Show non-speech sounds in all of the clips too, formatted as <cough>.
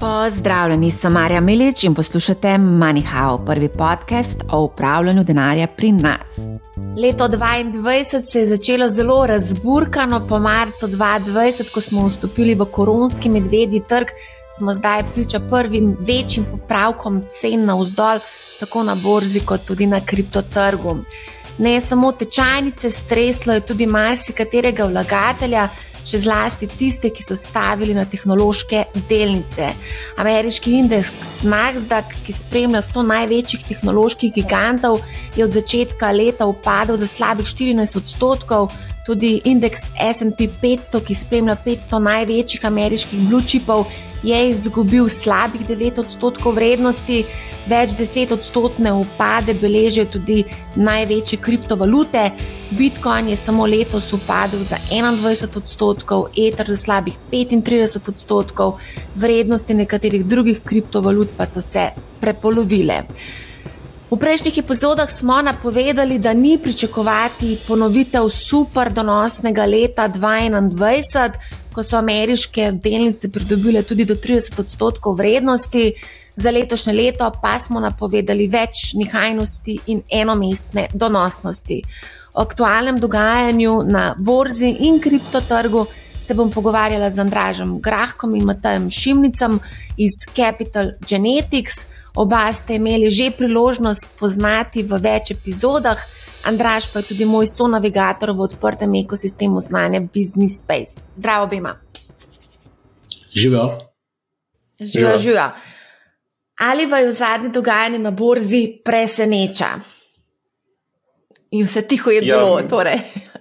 Pozdravljeni, sem Marja Milič in poslušate MoneyHow, prvi podcast o upravljanju denarja pri nas. Leto 2022 se je začelo zelo razburkano, po marcu 2020, ko smo vstopili v koronski medvedji trg, smo zdaj priča prvim večjim popravkom cen na vzdolj, tako na borzi, kot tudi na kriptotrgu. Ne samo tečajnice, streslo je tudi marsikaterega vlagatelja še zlasti tiste, ki so stavili na tehnološke delnice. Ameriški indeks Nasdaq, ki spremlja 100 največjih tehnoloških gigantov, je od začetka leta upadel za slabih 14 odstotkov. Tudi indeks SP 500, ki spremlja 500 največjih ameriških blue chipov, je izgubil slabih 9 odstotkov vrednosti, več deset odstotne upade beležijo tudi največje kriptovalute. Bitcoin je samo letos upadel za 21 odstotkov, Ether za slabih 35 odstotkov, vrednosti nekaterih drugih kriptovalut pa so se prepolovile. V prejšnjih epizodah smo napovedali, da ni pričakovati ponovitev super donosnega leta 2021, ko so ameriške delnice pridobile tudi do 30 odstotkov vrednosti, za letošnje leto pa smo napovedali več nihajnosti in enomestne donosnosti. O aktualnem dogajanju na borzi in kriptotrgu se bom pogovarjala z Andražem Grahkom in Matajem Šimnicem iz Capital Genetics. Oba ste imeli že priložnost spoznati v več epizodah, Andraš pa je tudi moj sonavigator v odprtem ekosistemu znanja Business Space. Zdravo, Bima. Živijo. Živijo, živijo. Ali vaju zadnje dogajanje na borzi preseneča? In vse tiho je ja, bilo, ja, torej.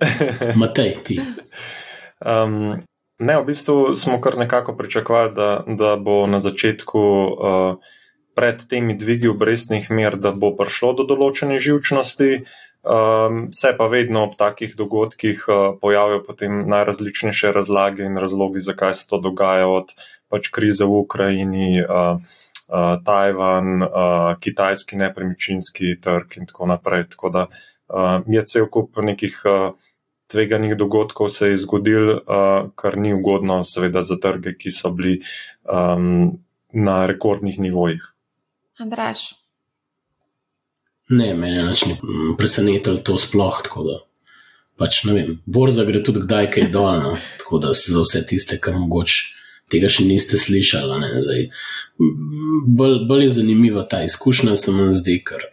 <laughs> Matej, ti. Um, ne, v bistvu smo kar nekako pričakovali, da, da bo na začetku. Uh, pred temi dvigi obrestnih mer, da bo prišlo do določene živčnosti. Um, se pa vedno ob takih dogodkih uh, pojavijo potem najrazličnejše razlage in razlogi, zakaj se to dogaja, od pač krize v Ukrajini, uh, uh, Tajvan, uh, kitajski nepremičninski trg in tako naprej. Tako da uh, je cel kup nekih uh, tveganih dogodkov se je zgodil, uh, kar ni ugodno, seveda, za trge, ki so bili um, na rekordnih nivojih. Andraš. Ne, meni je ni presenetilo to sploh. Pač, vem, borza gre tudi kdaj kaj dol, no? tako da za vse tiste, kar mogoče tega še niste slišali. Bolj bol je zanimiva ta izkušnja, se mi zdi, ker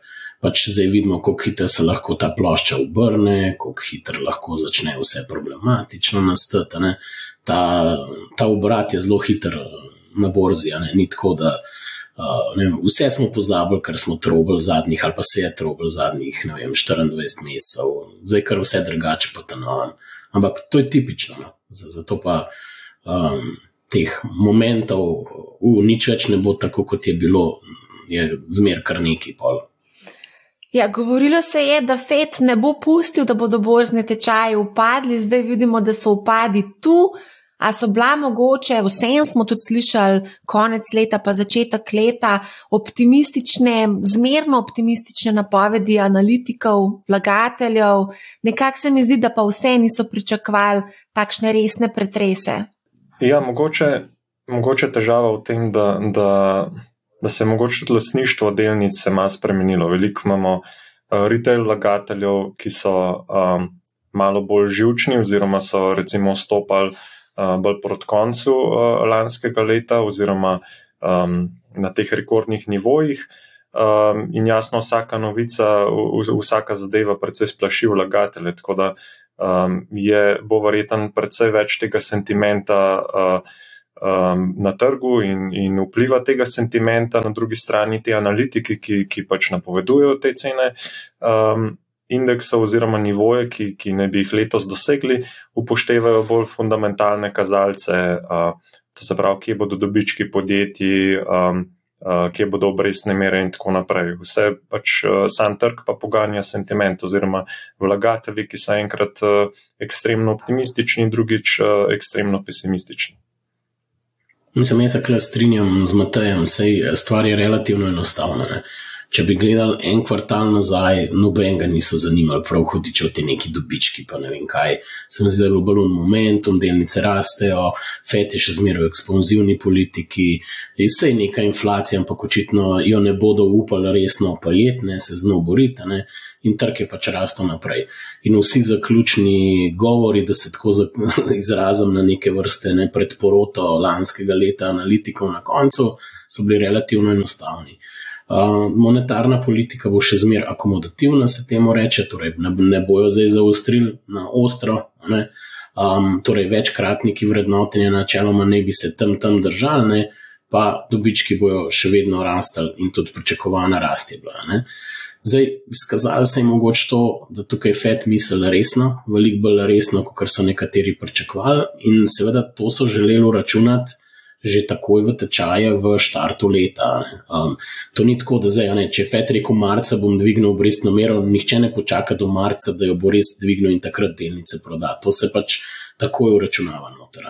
pač zdaj vidimo, kako hitro se lahko ta plošča obrne, kako hitro lahko začne vse problematično nastati. Ta, ta obrat je zelo hiter na borzi, ni tako, da. Uh, vem, vse smo pozabili, kar smo trobili zadnjih, ali pa se je trobili zadnjih vem, 24 mesecev, zdaj kar vse drugače, pa tam novem. Ampak to je tipično. No? Zato pa um, teh momentov v nič več ne bo tako, kot je bilo, je zmer kar neki pol. Ja, govorilo se je, da FED ne bo pustil, da bodo borzne tečaje upadli, zdaj vidimo, da so upadi tu. A so bila mogoče, vsem smo tudi slišali, konec leta, pa začetek leta, optimistične, zmerno optimistične napovedi analitikov, vlagateljev, nekako se mi zdi, da pa vse niso pričakovali takšne resne pretrese. Ja, mogoče, mogoče težava v tem, da, da, da se je mogoče tudi lasništvo delnic se malo spremenilo. Veliko imamo uh, retail vlagateljev, ki so um, malo bolj živčni, oziroma so recimo stopali bolj proti koncu lanskega leta, oziroma um, na teh rekordnih nivojih. Um, in jasno, vsaka novica, vsaka zadeva, predvsej splaši vlagatelje. Tako da um, je bo verjeten predvsej več tega sentimenta uh, um, na trgu in, in vpliva tega sentimenta, na drugi strani te analitiki, ki, ki pač napovedujejo te cene. Um, indeksov oziroma nivoje, ki, ki ne bi jih letos dosegli, upoštevajo bolj fundamentalne kazalce, uh, to se pravi, kje bodo dobički podjetij, um, uh, kje bodo obrestne mere in tako naprej. Vse pač uh, sam trg pa poganja sentiment oziroma vlagatelji, ki so enkrat uh, ekstremno optimistični, drugič uh, ekstremno pesimistični. Mislim, jaz se kle strinjam z Matejem, sej stvar je relativno enostavna. Ne? Če bi gledali en kvartal nazaj, nobenega niso zanimali, prav hodiče v te neki dobički, pa ne vem kaj. Se mi zdi, da je bilo balon momentum, delnice rastejo, je še zmeraj v ekspanzivni politiki, res je neka inflacija, ampak očitno jo ne bodo upali resno prijetne, se z njo boriti. In trg je pač rastel naprej. In vsi zaključni govori, da se tako <laughs> izrazim na neke vrste ne, predporoto lanskega leta analitikov na koncu, so bili relativno enostavni. Monetarna politika bo še zmeraj akomodativna, se temu reče, torej ne, ne bojo zdaj zaostrili na ostro. Um, torej, večkratniki vrednotenja načeloma ne bi se tam tam držali, ne, pa dobički bojo še vedno rastali in tudi pričakovana rast je bila. Ne. Zdaj, izkazalo se je mogoče to, da tukaj FED misli resno, veliko bolj resno, kot so nekateri pričakovali, in seveda to so želeli računati že takoj v tečaje v štartu leta. Um, to ni tako, da zdaj, ne, če FED rekel marca bom dvignil obrestno mero, nihče ne počaka do marca, da jo bo res dvignil in takrat delnice proda. To se pač takoj uračunava noter.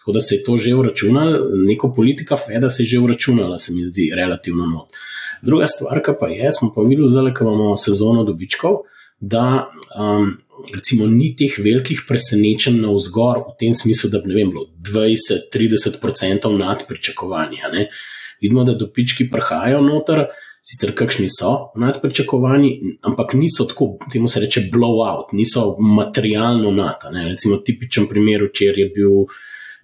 Tako da se je to že uračunalo, neko politika FED-a se je že uračunala, se mi zdi relativno not. Druga stvar, pa je, smo pa videli, ko imamo sezono dobičkov, da um, recimo, ni teh velikih presenečenj na vzgor, v tem smislu, da bi vem, bilo 20-30% nad pričakovanji. Vidimo, da dopički prihajajo noter, sicer kakšni so nad pričakovanji, ampak niso tako, temu se reče, blowout, niso materialno nad. Recimo, tipičen primer, včeraj je bil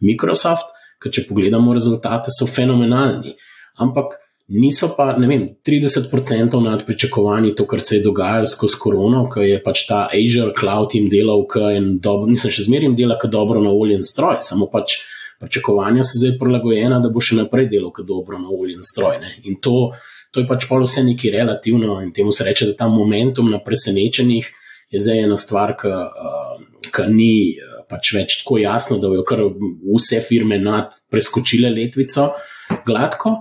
Microsoft, ki če pogledamo rezultate, so fenomenalni. Ampak niso pa, ne vem, 30% nad pričakovanji to, kar se je dogajalo skozi korono, ki je pač ta Azure Cloud jim delal, ki je dobro, nisem še zmeraj dela, ki je dobro naoljen stroj, samo pač pričakovanja so zdaj prilagojena, da bo še naprej delal, je dobro naoljen stroj. Ne? In to, to je pač pa vse nekaj relativno in temu se reče, da ta momentum na presenečenjih je zdaj ena stvar, ki uh, ni. Pač več tako jasno, da bodo kar vse firme nad preskočile letvico gladko,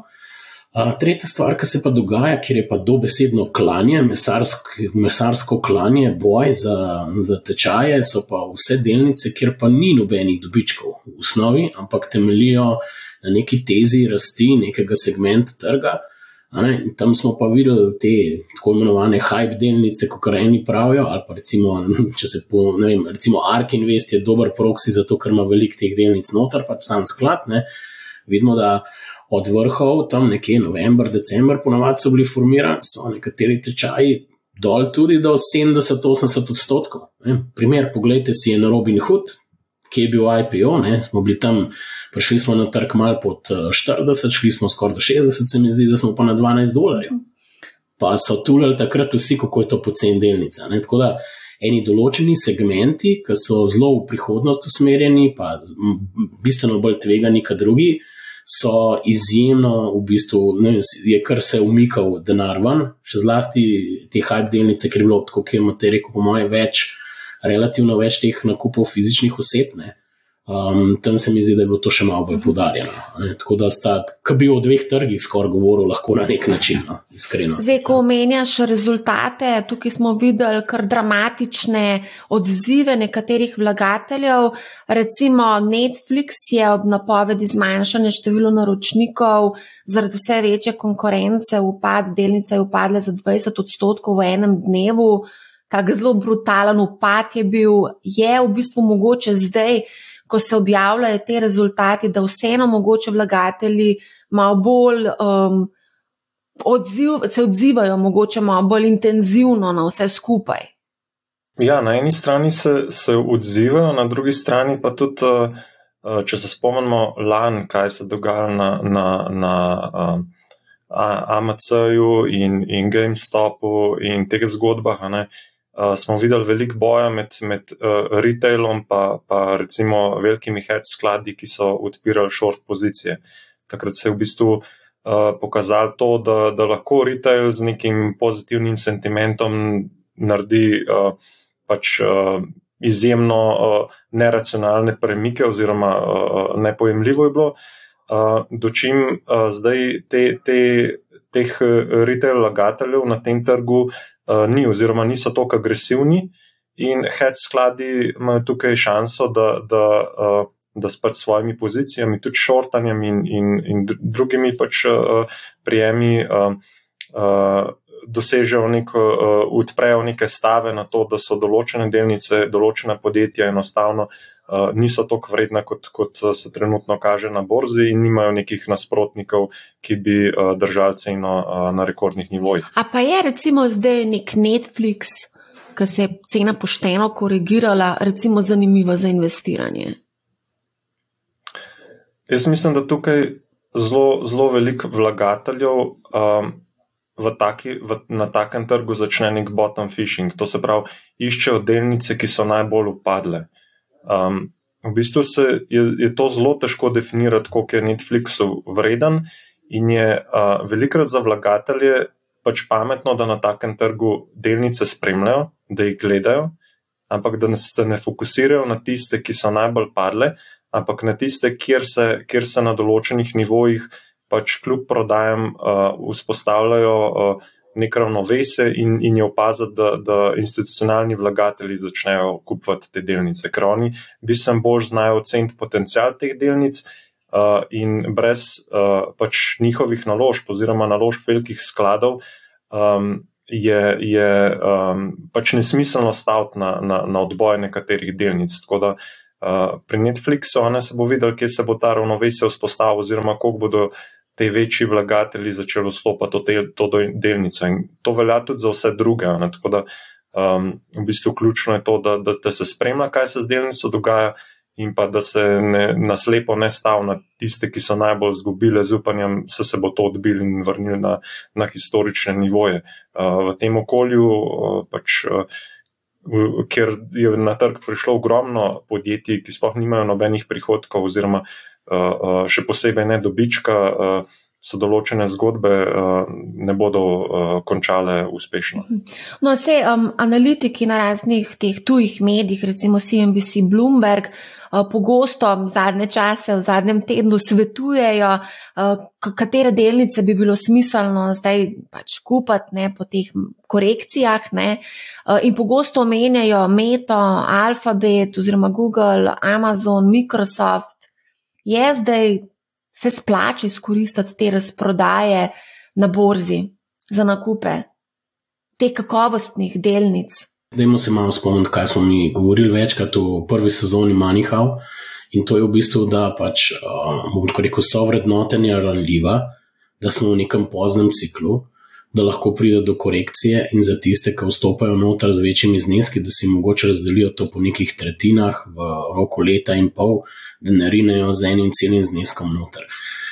tretja stvar, ki se pa dogaja, kjer je pa dobesedno klanje, mesarsk, mesarsko klanje, boj za, za tečaje, so pa vse delnice, kjer pa ni nobenih dobičkov v osnovi, ampak temelijo na neki tezi rasti nekega segmenta trga. Tam smo pa videli te tako imenovane hype delnice, kot eni pravijo, ali pa recimo, če se po, ne vem, recimo Ark Invest je dober proksi, zato ker ima veliko teh delnic noter, pa sam sklad. Ne. Vidimo, da od vrhov, tam nekje novembr, decembr, ponavadi so bili formirani, so nekateri tečaji dol tudi do 70-80 odstotkov. Ne. Primer, pogledajte si je na Robin Hood, ki je bil IPO, ne. smo bili tam, prišli smo na trg mal pod 40, eh, šli smo skoraj do 60, se mi zdi, da smo pa na 12 dolarjev. Pa so tulili takrat vsi, kako je to pocen delnica. Ne. Tako da eni določeni segmenti, ki so zelo v prihodnost usmerjeni, pa bistveno bolj tvegani kot drugi, so izjemno, v bistvu, ne, je kar se umikal denar ven, še zlasti te hype delnice, ker je bilo, kot je Matej rekel, po moje, več, relativno več teh nakupov fizičnih oseb. Ne. Um, tam se mi zdi, da je bilo to še malo bolj mhm. podarjeno. Tako da sta, ki bi o dveh trgih skoraj govoril, lahko na nek način, no, iskreno. Zdaj, ko omenjaš rezultate, tukaj smo videli kar dramatične odzive nekaterih vlagateljev. Recimo Netflix je ob napovedi zmanjšanja števila naročnikov zaradi vse večje konkurence, upad delnice je upadle za 20 odstotkov v enem dnevu. Tak zelo brutalen upad je bil, je v bistvu mogoče zdaj ko se objavljajo te rezultati, da vseeno mogoče vlagatelji malo bolj um, odziv, se odzivajo, mogoče malo bolj intenzivno na vse skupaj. Ja, na eni strani se, se odzivajo, na drugi strani pa tudi, uh, če se spomnimo lani, kaj se dogaja na, na, na uh, AMC-ju in, in GameStopu in teh zgodbah. Uh, uh, smo videli veliko boja med, med uh, retailom in recimo velikimi hedge skladi, ki so odpirali short pozicije. Takrat se je v bistvu uh, pokazalo to, da, da lahko retail z nekim pozitivnim sentimentom naredi uh, pač. Uh, Izjemno uh, neracionalne premike, oziroma uh, nepojemljivo je bilo, uh, dočim uh, zdaj te, te, teh retail lagateljev na tem trgu uh, ni, oziroma niso tako agresivni, in hedge skladi imajo tukaj šanso, da, da, uh, da s pač svojimi pozicijami, tudi šortanjem in, in, in drugimi pač uh, prijemi, uh, uh, dosežejo neko, uh, odprejo neke stave na to, da so določene delnice, določene podjetja enostavno niso tako vredne, kot, kot se trenutno kaže na borzi, in nimajo nekih nasprotnikov, ki bi uh, držali ceno uh, na rekordnih nivojih. A pa je recimo zdaj nek Netflix, ki se je cena pošteno korigirala, recimo zanimiva za investiranje? Jaz mislim, da tukaj zelo, zelo veliko vlagateljev um, v taki, v, na takem trgu začne nek bottom fishing. To se pravi, iščejo delnice, ki so najbolj upadle. Um, v bistvu se, je, je to zelo težko definirati, koliko je Netflixu vreden, in je uh, velikrat za vlagatelje pač pametno, da na takem trgu delnice spremljajo, da jih gledajo, ampak da se ne fokusirajo na tiste, ki so najbolj padle, ampak na tiste, kjer se, kjer se na določenih nivojih pač kljub prodajam uh, vzpostavljajo uh, nek ravnovesje in, in je opaziti, da, da institucionalni vlagatelji začnejo kupovati te delnice, ker oni bi se bolj znajo oceniti potencial teh delnic. Uh, in brez uh, pač njihovih naložb, oziroma naložb velikih skladov, um, je, je um, pač nesmiselno staviti na, na, na odboj nekaterih delnic. Tako da uh, pri Netflixu, ne se bo videl, kje se bo ta ravnovesje vzpostavil, oziroma koliko bodo te večji vlagatelji začeli vstopati v te, to delnico. In to velja tudi za vse druge. Ne? Tako da um, v bistvu ključno je to, da, da, da se spremlja, kaj se z delnico dogaja. In pa da se ne, naslepo ne stavi na tiste, ki so najbolj izgubili z upanjem, da se bo to odbil in vrnil na, na historične nivoje. Uh, v tem okolju uh, pač. Uh, ker je na trg prišlo ogromno podjetij, ki sploh nimajo nobenih prihodkov, oziroma uh, še posebej ne dobička, uh, so določene zgodbe ne bodo končale uspešno. No, vse um, analitiki na raznih teh tujih medijih, recimo CNBC, Bloomberg, Eh, pogosto zadnje čase, v zadnjem tednu svetujejo, eh, katere delnice bi bilo smiselno zdaj pač kupiti ne, po teh korekcijah. Ne, eh, in pogosto omenjajo Meto, Alphabet oziroma Google, Amazon, Microsoft. Je zdaj se splača izkoristiti te razprodaje na borzi za nakupe teh kakovostnih delnic? Dajmo se malo spomniti, kaj smo mi govorili večkrat v prvi sezoni Manihau. In to je v bistvu, da pač, bomo tako rekel, so vrednotenja ranljiva, da smo v nekem poznem ciklu, da lahko pride do korekcije in za tiste, ki vstopajo noter z večjimi zneski, da si mogoče razdelijo to po nekih tretjinah v roku leta in pol, da ne rinejo z enim celim zneskom noter.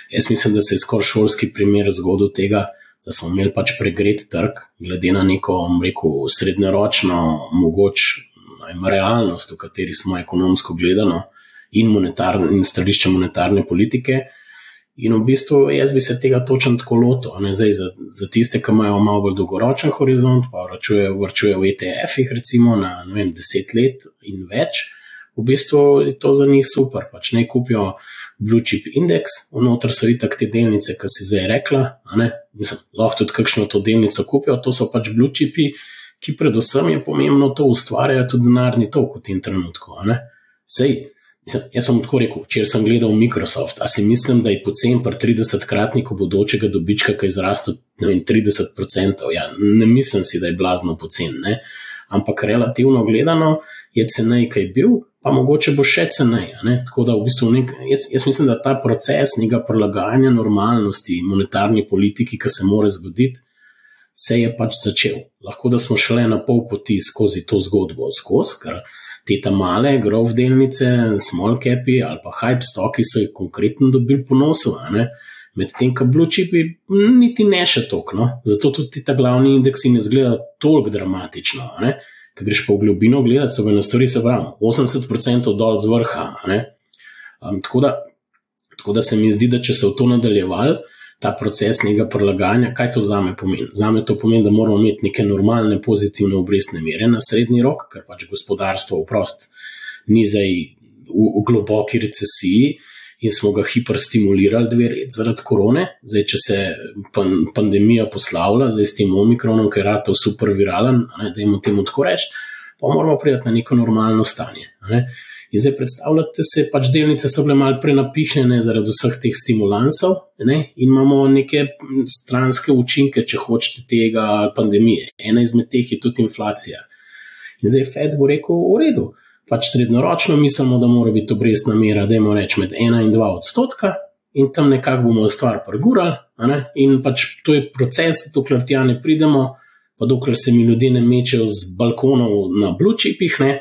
Jaz mislim, da se je skoraj šolski primer zgodil tega, da smo imeli pač pregret trg, glede na neko, rekel, srednjeročno, mogoč najem, realnost, v kateri smo ekonomsko gledano in, in stališče monetarne politike. In v bistvu jaz bi se tega točno tako lotil. Zdaj, za, za tiste, ki imajo malo bolj dolgoročen horizont, pa vrčujejo v ETF-ih, recimo na vem, 10 let in več, v bistvu je to za njih super. Pač ne kupijo Blue Chip Index, vnotraj so itak te delnice, ki si zdaj rekla, Mislim, lahko tudi kakšno to delnico kupijo, to so pač Blue Chipi, ki predvsem je pomembno to ustvarjajo tudi denarni tok v tem trenutku. Sej, mislim, jaz sem tako rekel, če sem gledal Microsoft, a si mislim, da je pocen pri 30-kratniku bodočega dobička, ki je zrastel 30%. Ja, ne mislim si, da je blazno pocen, ampak relativno gledano je cenej, kaj je bil pa mogoče bo še ceneje. Tako da v bistvu nek, jaz, jaz mislim, da ta proces nekega prilagajanja normalnosti monetarni politiki, ki se mora zgoditi, se je pač začel. Lahko da smo šli na pol poti skozi to zgodbo, skozi, ker te ta male grov delnice, small capi ali pa hype stoki so jih konkretno dobili ponosu. Medtem, ko blue chipi, niti ne še toliko, no? zato tudi ta glavni indeksi ne zgleda toliko dramatično. Ki greš pa v globino gledati, so bile stvari, se pravi, 80% dol z vrha. Um, tako, da, tako da se mi zdi, da če se v to nadaljeval, ta proces njega prilagajanja, kaj to za me pomeni? Za me to pomeni, da moramo imeti neke normalne, pozitivne obrestne mere na srednji rok, ker pač gospodarstvo vprost ni zdaj v, v globoki recesiji in smo ga hiperstimulirali dve leti zaradi korone. Zdaj, če se pan, pandemija poslavlja, zdaj s tem omikronom, ker je rado super viralen, da jim temu tako reči, pa moramo priti na neko normalno stanje. Ne? In zdaj predstavljate se, pač delnice so bile malo prenapihnjene zaradi vseh teh stimulansov ne? in imamo neke stranske učinke, če hočete, tega pandemije. Ena izmed teh je tudi inflacija. In zdaj Fed bo rekel: v redu, pač srednjeročno mislimo, da mora biti obrestna mera, da imamo reči med 1 in 2 odstotka. In tam nekako bomo stvar pregurali, in pač to je proces, dokler tja ne pridemo, pa dokler se mi ljudje ne mečejo z balkonov na blučipih, ne,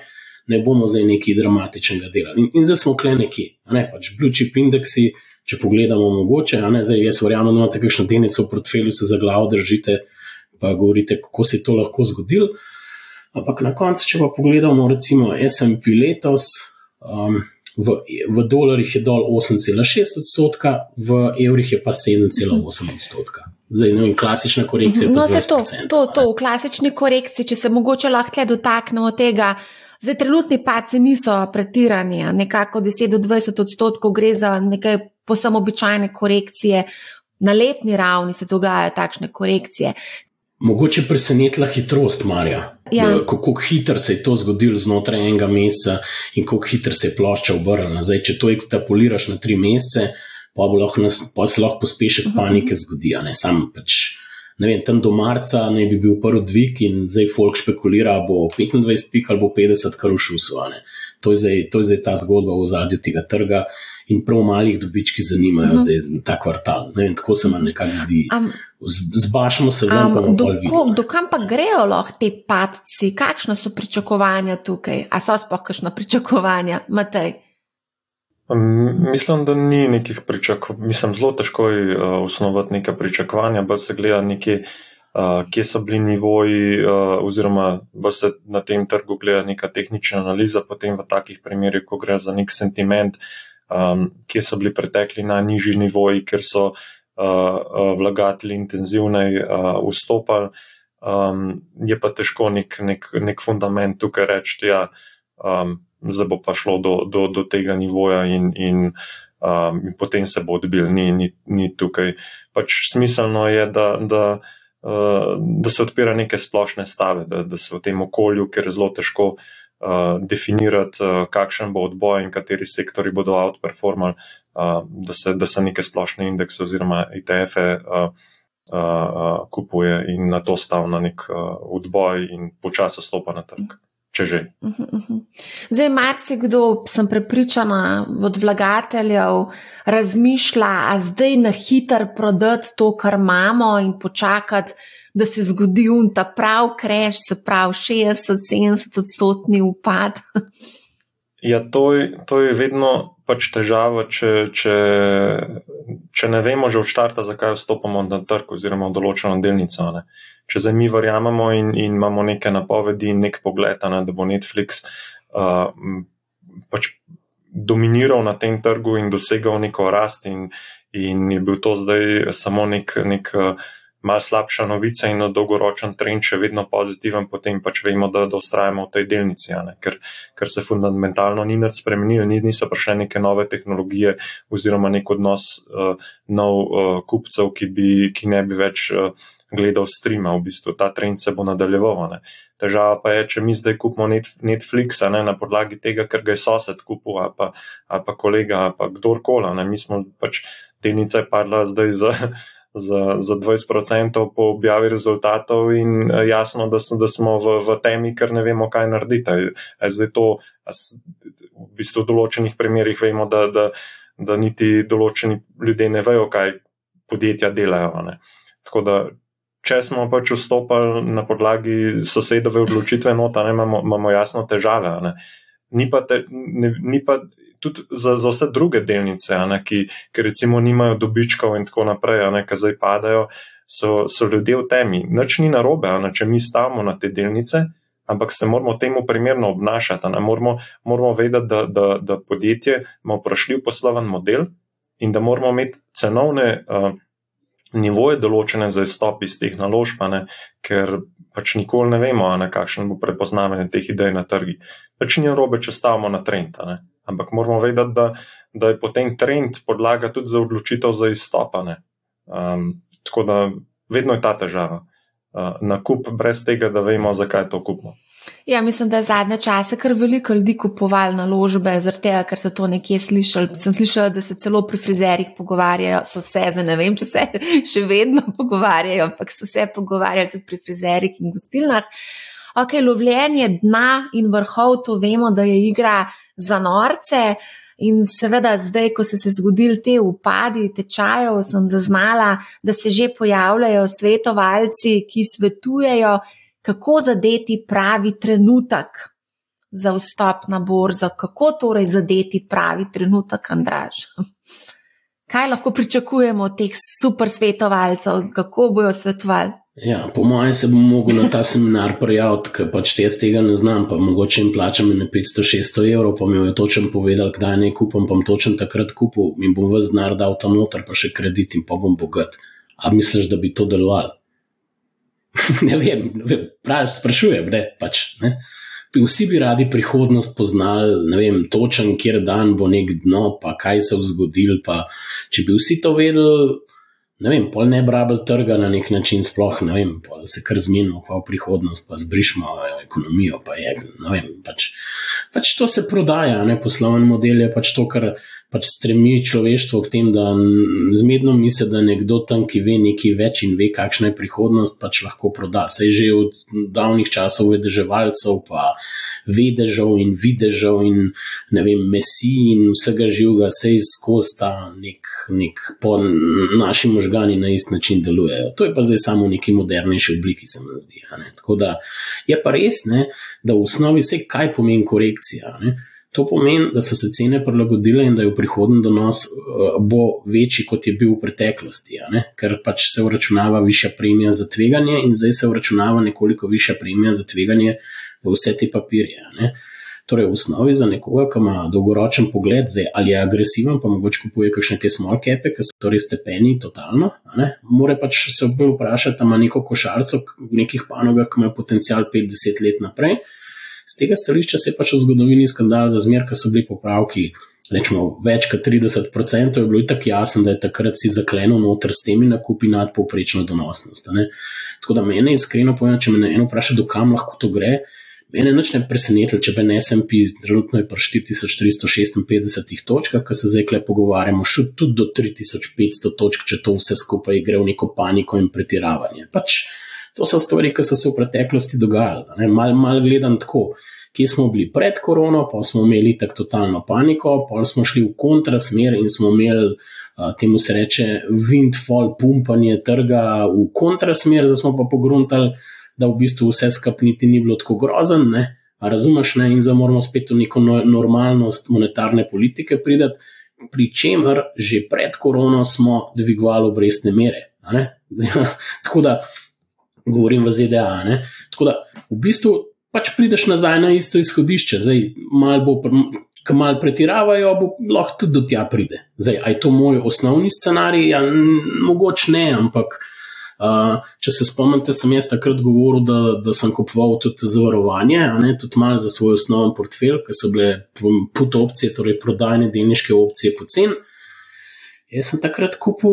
ne bomo zdaj nekaj dramatičnega delali. In, in zdaj smo kle neki, ne, pač blučip indeksi, če pogledamo, mogoče, ne, zdaj jaz verjamem, da imate kakšno delnico v portfelju, se za glavo držite, pa govorite, kako se je to lahko zgodilo. Ampak na koncu, če pa pogledamo, recimo SP letos. Um, V, v dolarjih je dol 8,6 odstotka, v evrih je pa 7,8 odstotka. Zdaj, ne vem, klasična korekcija. No, se to, to, to, v klasični korekciji, če se mogoče lahko dotaknemo tega, zdaj trenutni paci niso pretirani, nekako 10 do 20 odstotkov gre za nekaj posebno običajne korekcije. Na letni ravni se dogajajo takšne korekcije. Mogoče presenetila hitrost, Marja. Ja. Kako hitro se je to zgodilo znotraj enega meseca in kako hitro se je plošča obrnila. Zdaj, če to ekstrapoliraš na tri mesece, pa, lahko nas, pa se lahko pospešek mhm. panike zgodi. Ne? Sam pač, vem, tam do marca naj bi bil prvi dvig in zdaj folk špekulira, bo 25 pik ali bo 50 kar v šusu. To, to je zdaj ta zgodba v zadju tega trga in prav malih dobički zanimajo uh mhm. -huh. zdaj ta kvartal. Vem, tako se nam nekako zdi. Um, Zbašamo se ven, pa do, do kam pa grejo lahko te padci, kakšna so pričakovanja tukaj? A so sploh kakšna pričakovanja, Matej? Mislim, da ni nekih pričakovanj. Mislim, zelo težko je uh, osnovati neka pričakovanja, pa se gleda nekje, uh, kje so bili nivoji, uh, oziroma pa se na tem trgu gleda neka tehnična analiza, potem v takih primerih, ko gre za nek sentiment, um, kje so bili pretekli na nižji nivoji, ker so uh, uh, vlagatelji intenzivneje uh, vstopali. Um, je pa težko nek, nek, nek fundament tukaj reči, da ja, um, zdaj bo pa šlo do, do, do tega nivoja in, in, um, in potem se bo odbil, ni, ni, ni tukaj. Pač smiselno je, da, da, uh, da se odpira neke splošne stave, da, da se v tem okolju, ker je zelo težko uh, uh, definirati, uh, kakšen bo odboj in kateri sektori bodo outperformali, uh, da, se, da se neke splošne indekse oziroma ETF-e uh, uh, kupuje in na to stav na nek uh, odboj in počasno stopa na trg. Če že. Mhm, mhm. Zdaj, marsikdo, sem prepričana, od vlagateljev razmišlja, a zdaj na hiter prodati to, kar imamo, in počakati, da se zgodi un ta prav kreš, se pravi 60-70 odstotni upad. Ja, to je, to je vedno pač težava, če, če, če ne vemo že od začetka, zakaj vstopamo na trg oziroma v določeno delnico. Ne. Če zdaj mi verjamemo in, in imamo neke napovedi in nek pogled, ne, da bo Netflix uh, pač dominiral na tem trgu in dosegal neko rast, in, in je bil to zdaj samo nek. nek uh, malo slabša novica in dolgoročen trend še vedno pozitiven, potem pač vemo, da, da ustrajamo v tej delnici, ker, ker se fundamentalno ni nič spremenilo, ni, niso prišle neke nove tehnologije oziroma nek odnos uh, nov uh, kupcev, ki, bi, ki ne bi več. Uh, Gledal streama, v bistvu ta trend se bo nadaljeval. Ne. Težava pa je, če mi zdaj kupimo Netflix ne, na podlagi tega, ker ga je sosed kupil, ali pa, ali pa kolega, ali pa kdorkoli. Mi smo pač delnica je padla zdaj za, za, za 20% po objavi rezultatov, in eh, jasno, da, so, da smo v, v temi, ker ne vemo, kaj narediti. Zdaj to, v bistvu, v določenih primerjih vemo, da, da, da niti določeni ljudje ne vejo, kaj podjetja delajo. Ne. Tako da, če smo pač vstopili na podlagi sosedove odločitve, nota, ne, imamo, imamo jasno težave. Ne. Ni pa, te, ne, ni pa tudi za, za vse druge delnice, ne, ki, ki recimo nimajo dobičkov in tako naprej, ne, ki zdaj padajo, so, so ljudje v temi. Noč ni narobe, ne, če mi stavimo na te delnice, ampak se moramo temu primerno obnašati. Ne, moramo, moramo vedeti, da, da, da podjetje ima vprašljiv posloven model in da moramo imeti cenovne. Uh, Nivoje določene za izstop iz teh naložb, ker pač nikoli ne vemo, na kakšen bo prepoznavanje teh idej na trgi. Pač ni robe, če stavimo na trend. Ampak moramo vedeti, da, da je potem trend podlaga tudi za odločitev za izstopane. Um, tako da vedno je ta težava. Uh, nakup brez tega, da vemo, zakaj to kupimo. Ja, mislim, da je zadnje čase kar veliko ljudi kupovali naložbe, zaradi tega, ker so to nekje slišali. Sem slišala, da se celo pri frizerjih pogovarjajo, so se, zdaj ne vem, če se <laughs> še vedno pogovarjajo, ampak so se pogovarjali tudi pri frizerjih in gostilnah. Ok, lovljenje dna in vrhov, to vemo, da je igra za norce. In seveda, zdaj, ko so se zgodili te upadi tečajev, sem zaznala, da se že pojavljajo svetovalci, ki svetujejo, kako zadeti pravi trenutek za vstop na borzo, kako torej zadeti pravi trenutek, Andraž. Kaj lahko pričakujemo od teh super svetovalcev, kako bojo svetovali? Ja, po mojem se bom mogel na ta seminar prijaviti, ker pač te jaz tega ne znam, pa mogoče jim plačam na 500-600 evrov, pa mi je točen povedal, kdaj ne kupam, pa točen takrat kupil in bom vse denar dal tam noter, pa še kredit in pa bom bogat. A misliš, da bi to delovalo? <laughs> ne vem, pravi, sprašujem, ne, pač, ne. Vsi bi radi prihodnost poznali, ne vem, točen, kjer dan bo nek dno, pa kaj se bo zgodil. Pa, če bi vsi to vedeli, ne vem, pol ne brabel trga na nek način, sploh ne vem, pol se kar zmenimo, pa v prihodnost, pa zbrišmo ekonomijo, pa je, ne vem, pač, pač to se prodaja, ne poslovni model je pač to, kar pač stremi človeštvo k tem, da zmedno misli, da nekdo tam, ki ve nekaj več in ve, kakšna je prihodnost, pač lahko proda. Sej že od davnih časov vedeževalcev, pa vedežev in videžev in ne vem, mesi in vsega živega, sej skozi ta nek, nek po naši možgani na isti način delujejo. To je pa zdaj samo v neki modernejši obliki, se mi zdi. Tako da je pa res, ne, da v osnovi vse, kaj pomeni korekcija. Ne. To pomeni, da so se cene prilagodile in da je v prihodnjem donos uh, bo večji, kot je bil v preteklosti, ker pač se uračunava višja premija za tveganje in zdaj se uračunava nekoliko višja premija za tveganje v vse te papirje. Torej, v osnovi za nekoga, ki ima dolgoročen pogled, zdaj, ali je agresiven, pa mogoče kupuje kakšne te small cape, ki so res stepeni, totalno. Mora pač se bolj vprašati, ali ima neko košarco v nekih panogah, ki ima potencial 50 let naprej. Z tega stališča se je pač v zgodovini skandal za zmer, ker so bili popravki. Rečemo, več kot 30% je bilo tako jasno, da je takrat si zaklenil noter s temi nakupi nadpovprečno donosnost. Ne? Tako da mene iskreno povem, če me eno vpraša, dokam lahko to gre, mene nič ne preseneti, če bi NSMP trenutno je pri 4356 točkah, ki se zdaj kle pogovarjamo, šel tudi do 3500 točk, če to vse skupaj gre v neko paniko in pretiravanje. Pač, To so stvari, ki so se v preteklosti dogajale. Mal, mal gledam tako, kje smo bili pred korono, pa smo imeli tako totalno paniko, pa smo šli v kontrasmer in smo imeli uh, temu se reče windfall, pumpanje trga v kontrasmer, zdaj smo pa pogruntali, da v bistvu vse skupniti ni bilo tako grozen. Ne? A razumeš, ne? in zdaj moramo spet v neko no, normalnost monetarne politike pridati, pri čemer že pred korono smo dvigovali obrestne mere. <laughs> tako da govorim v ZDA. Ne? Tako da v bistvu pač prideš nazaj na isto izhodišče, zdaj malo bo. Ki malo pretiravajo, lahko tudi do tja pride. Zdaj, aj to moj osnovni scenarij? Ja, mogoče ne, ampak uh, če se spomnite, sem jaz takrat govoril, da, da sem kupoval tudi zavarovanje, ne, tudi malo za svoj osnovni portfelj, ker so bile put opcije, torej prodajne delniške opcije poceni. Jaz sem takrat kupil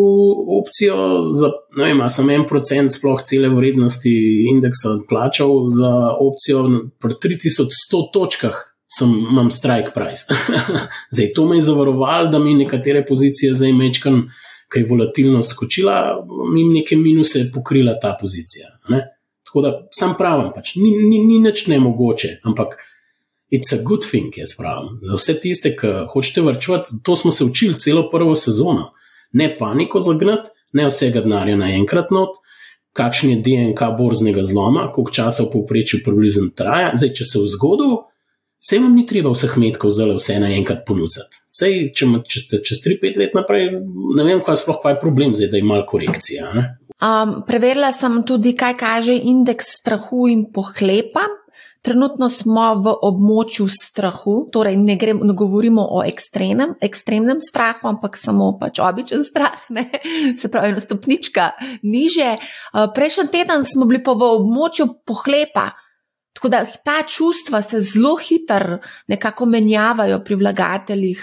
opcijo za, ne vem, sem en procent sploh cele vrednosti indeksa plačal za opcijo pri 3100 točkah, sem imam strike price. <laughs> zdaj to me je zavarovalo, da mi nekatere pozicije zdaj mečkam, kaj je volatilnost skočila, mi neke minuse pokrila ta pozicija. Ne? Tako da sam pravim, pač, ni, ni, ni nič nemogoče, ampak. It's a good thing, jaz pravim. Za vse tiste, ki hočete vrčevati, to smo se učili celo prvo sezono. Ne paniko zagnati, ne vsega denarja naenkrat not, kakšen je DNK borznega zloma, koliko časa v povprečju približno traja. Zdaj, če se v zgodu, se vam ni treba vseh metkov zelo vse naenkrat ponuditi. Sej, če ste čez 3-5 let naprej, ne vem, kaj sploh kaj je problem, zdaj, da je malo korekcija. Um, preverila sem tudi, kaj kaže indeks strahu in pohlepa. Trenutno smo v območju strahu, torej ne, gre, ne govorimo o ekstremnem, ekstremnem strahu, ampak samo pač običajen strah, ne? <laughs> se pravi, ena stopnička niže. Prejšnji teden smo bili pa v območju pohlepa, tako da ta čustva se zelo hitro nekako menjavajo pri vlagateljih.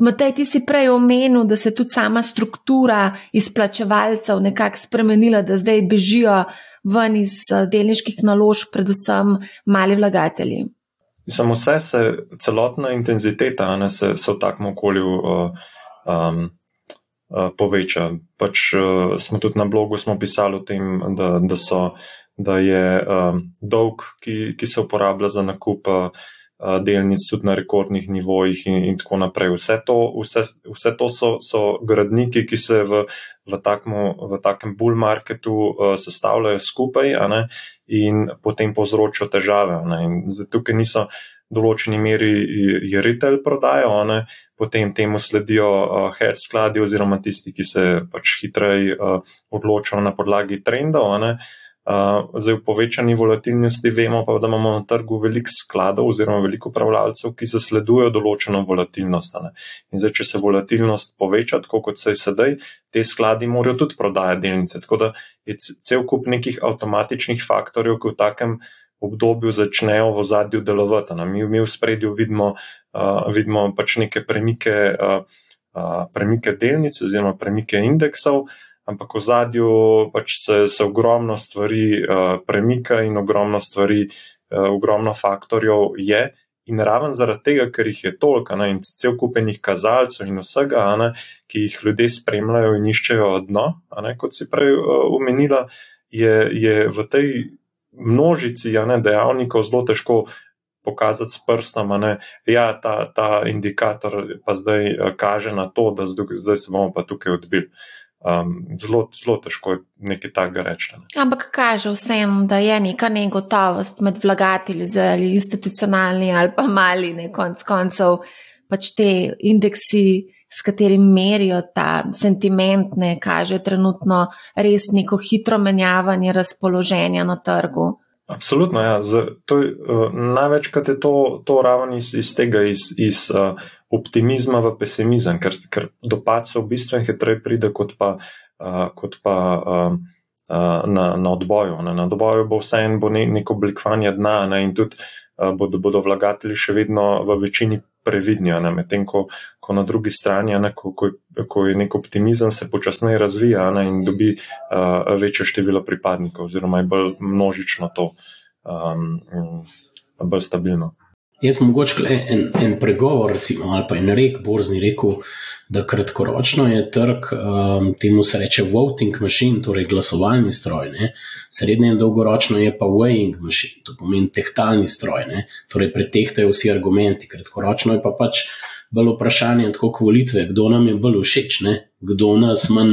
Matej, ti si prej omenil, da se je tudi sama struktura izplačevalcev nekako spremenila, da zdaj bežijo ven iz eh, delniških naložb, predvsem mali vlagatelji. Samo vse se, celotna intenziteta ne, se, se v takem okolju uh, um, uh, poveča. Pač uh, smo tudi na blogu pisali o tem, da, da, so, da je um, dolg, ki, ki se uporablja za nakup. Uh, delnic tudi na rekordnih nivojih in, in tako naprej. Vse to, vse, vse to so, so gradniki, ki se v, v, takmu, v takem bull marketu uh, sestavljajo skupaj ne, in potem povzročajo težave. Tukaj niso določeni meri je retail prodajo, ne, potem temu sledijo uh, hedge skladi oziroma tisti, ki se pač hitreje uh, odločajo na podlagi trendov. Ne, uh, zdaj, v povečani volatilnosti vemo pa, da imamo na trgu veliko skladov oziroma veliko upravljalcev, ki zasledujejo določeno volatilnost. In zdaj, če se volatilnost poveča, tako kot se je sedaj, te skladi morajo tudi prodajati delnice. Tako da je cel kup nekih avtomatičnih faktorjev, ki v takem obdobju začnejo v zadju delovati. Mi, mi v spredju vidimo, uh, vidimo pač neke premike, uh, uh, premike delnic oziroma premike indeksov ampak v zadju pač se, se ogromno stvari uh, premika in ogromno stvari, uh, ogromno faktorjev je. In raven zaradi tega, ker jih je toliko ne, in cel kupenih kazalcev in vsega, ne, ki jih ljudje spremljajo in iščejo dno, ne, kot si prej omenila, uh, je, je v tej množici ne, dejavnikov zelo težko pokazati s prstom, da ja, ta, ta indikator pa zdaj kaže na to, da zdaj, zdaj se bomo pa tukaj odbili. Um, zelo, zelo težko je nekaj takega reči. Ne. Ampak kaže vsem, da je neka negotovost med vlagatelji, ali institucionalni ali pa mali, ne konc koncev, pač te indeksi, s katerimi merijo ta sentiment, ne kaže trenutno res neko hitro menjavanje razpoloženja na trgu. Absolutno, ja. Z, to, uh, največkrat je to, to raven iz, iz tega, iz, iz uh, optimizma v pesimizem, ker, ker dopad se v bistvu hitreje pride kot pa, uh, kot pa uh, uh, na, na odboju. Ne. Na odboju bo vse en bo ne, neko oblikovanje dna ne, in tudi uh, bodo, bodo vlagatelji še vedno v večini previdni, medtem ko, ko na drugi strani, ne, ko, ko, ko je nek optimizem, se počasneje razvija ne, in dobi uh, večje število pripadnikov, oziroma je bolj množično to, um, bolj stabilno. Jaz mogoče en, en pregovor, recimo, ali pa en rek, borzni rekel, da kratkoročno je trg, um, temu se reče voting machine, torej glasovalni stroj, ne? srednje in dolgoročno je pa weighing machine, to pomeni tehtalni stroj, ne? torej pretehtajo vsi argumenti, kratkoročno je pa pač bolj vprašanje, tako kot volitve, kdo nam je bolj všeč, ne? kdo nas manj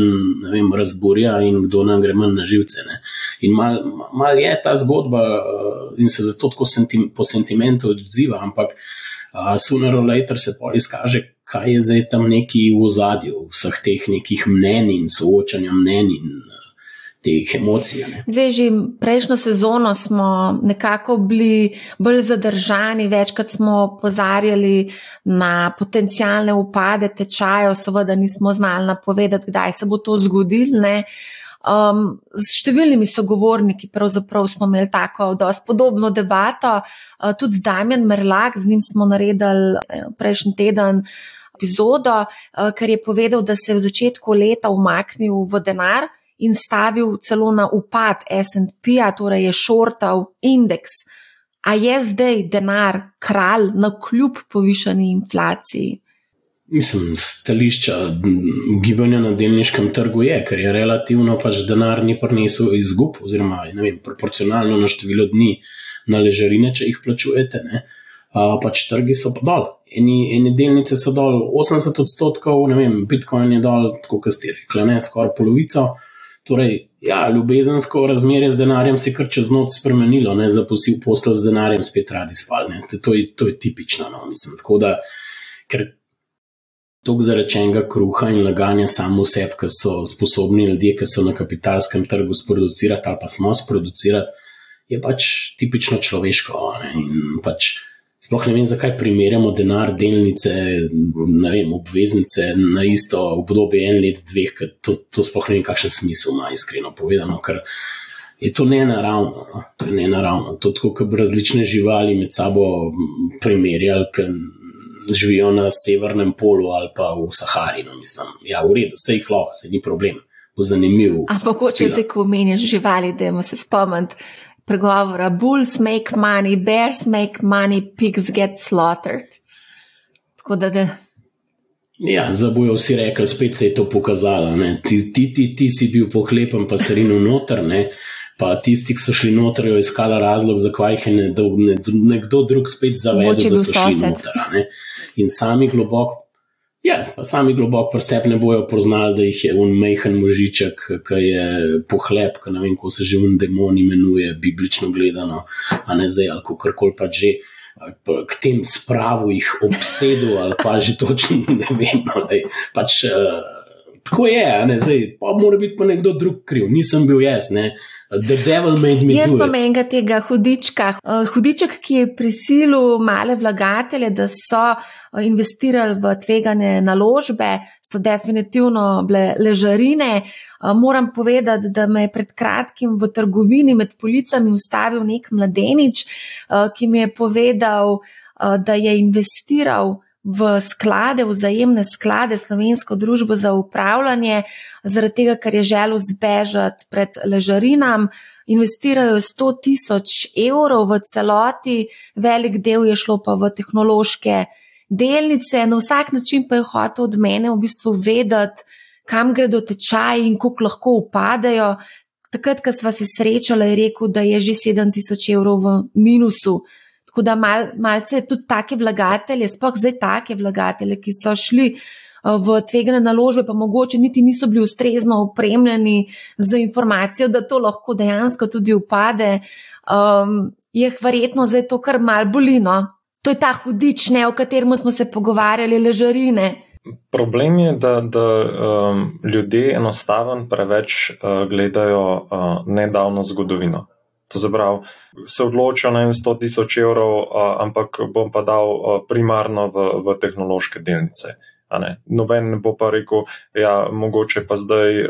vem, razburja in kdo nam gre manj na živce. Ne? In mal, mal je ta zgodba uh, in se zato tako sentim, po sentimentu odziva, ampak uh, sooner or later se pol izkaže, kaj je zdaj tam neki v zadju vseh teh nekih mnen in soočanja mnen in teh emocij. Zdaj, že prejšnjo sezono smo nekako bili bolj zadržani, večkrat smo pozarjali na potencijalne upade tečajev, seveda nismo znali napovedati, kdaj se bo to zgodilo. Um, z številnimi sogovorniki smo imeli tako podobno debato, uh, tudi Damien Merlak, z njim smo naredili uh, prejšnji teden epizodo, uh, ker je povedal, da se je v začetku leta umaknil v denar in stavil celo na upad SP-ja, torej je šortal indeks. A je zdaj denar kralj na kljub povišani inflaciji? Mislim, stališča gibanja na delniškem trgu je, ker je relativno pač denar ni prinesel izgub, oziroma vem, proporcionalno na število dni na ležarine, če jih plačujete. Ne? Uh, pač trgi so pa dol. Eni, eni delnice so dol 80 odstotkov, ne vem, Bitcoin je dol, tako kot ste rekli, skoraj polovico. Torej, ja, ljubezensko razmerje z denarjem se je kar čez noč spremenilo, ne za posla z denarjem, spet radi spalne. To je, to je tipično, no, mislim. Tako da, ker tok zarečenega kruha in laganja samo sebi, ki so sposobni ljudje, ki so na kapitalskem trgu sproducirati ali pa smo sproducirati, je pač tipično človeško. Ne, in pač. Sploh ne vem, zakaj primerjamo denar, delnice, vem, obveznice na isto obdobje, en let, dveh, ker to, to sploh ne vem, kakšen smisel ima, iskreno povedano, ker je to nenaravno. No? To je nenaravno. To je tako, kot bi različne živali med sabo primerjali, ker živijo na severnem polu ali pa v Sahari. No, mislim, ja, v redu, vse jih lahko, se ni problem, bo zanimiv. Ampak, če se ko meniš živali, da jemo se spomniti pregovora: Bulls make money, bears make money, pigs get slaughtered. Tako da. da Ja, zdaj bojo vsi rekli, spet se je to pokazalo. Ti, ti, ti, ti si bil pohlepen, pa si rinil noter, ne? pa tisti, ki so šli noter, jo iskali razlog, zakaj jih je nekdo, nekdo drug spet zavedel, da so šli noter. Ne? In sami globoko. Ja, pa sami globoko pri sebi ne bojo poznali, da jih je un mehen možiček, ki je pohlep, ki ne vem, kako se že un demon imenuje, biblično gledano, a ne zdaj ali kako koli pa že k tem spravu jih obsedu, ali pa že točno <laughs> ne vem. No, pač, uh, tako je, ne, zdaj, pa mora biti pa nekdo drug kriv, nisem bil jaz. Ne. Jaz pa menjam tega hudička. Eh, hudiček, ki je prisilil male vlagatelje, da so eh, investirali v tvegane naložbe, so definitivno bile ležarine. Eh, moram povedati, da me je pred kratkim v trgovini med policami ustavil nek mladenič, ki mi je povedal, da je investiral v sklade, vzajemne sklade, slovensko družbo za upravljanje, zaradi tega, ker je želel zbežati pred ležarinam. Investirajo 100 tisoč evrov v celoti, velik del je šlo pa v tehnološke delnice, na vsak način pa je hotel od mene v bistvu vedeti, kam gredo tečaji in koliko lahko upadajo. Takrat, ko sva se srečala, je rekel, da je že 7000 evrov v minusu. Tako da mal, malce tudi take vlagatelje, spoh zdaj take vlagatelje, ki so šli uh, v tvegane naložbe, pa mogoče niti niso bili ustrezno opremljeni z informacijo, da to lahko dejansko tudi upade, um, je verjetno zdaj to kar mal bolino. To je ta hudič, ne, o katerem smo se pogovarjali, ležarine. Problem je, da, da um, ljudje enostavno preveč uh, gledajo uh, nedavno zgodovino. To se pravi, se odločijo na 100 tisoč evrov, ampak bom pa dal primarno v, v tehnološke delnice. Noben ne bo pa rekel, ja, mogoče pa zdaj,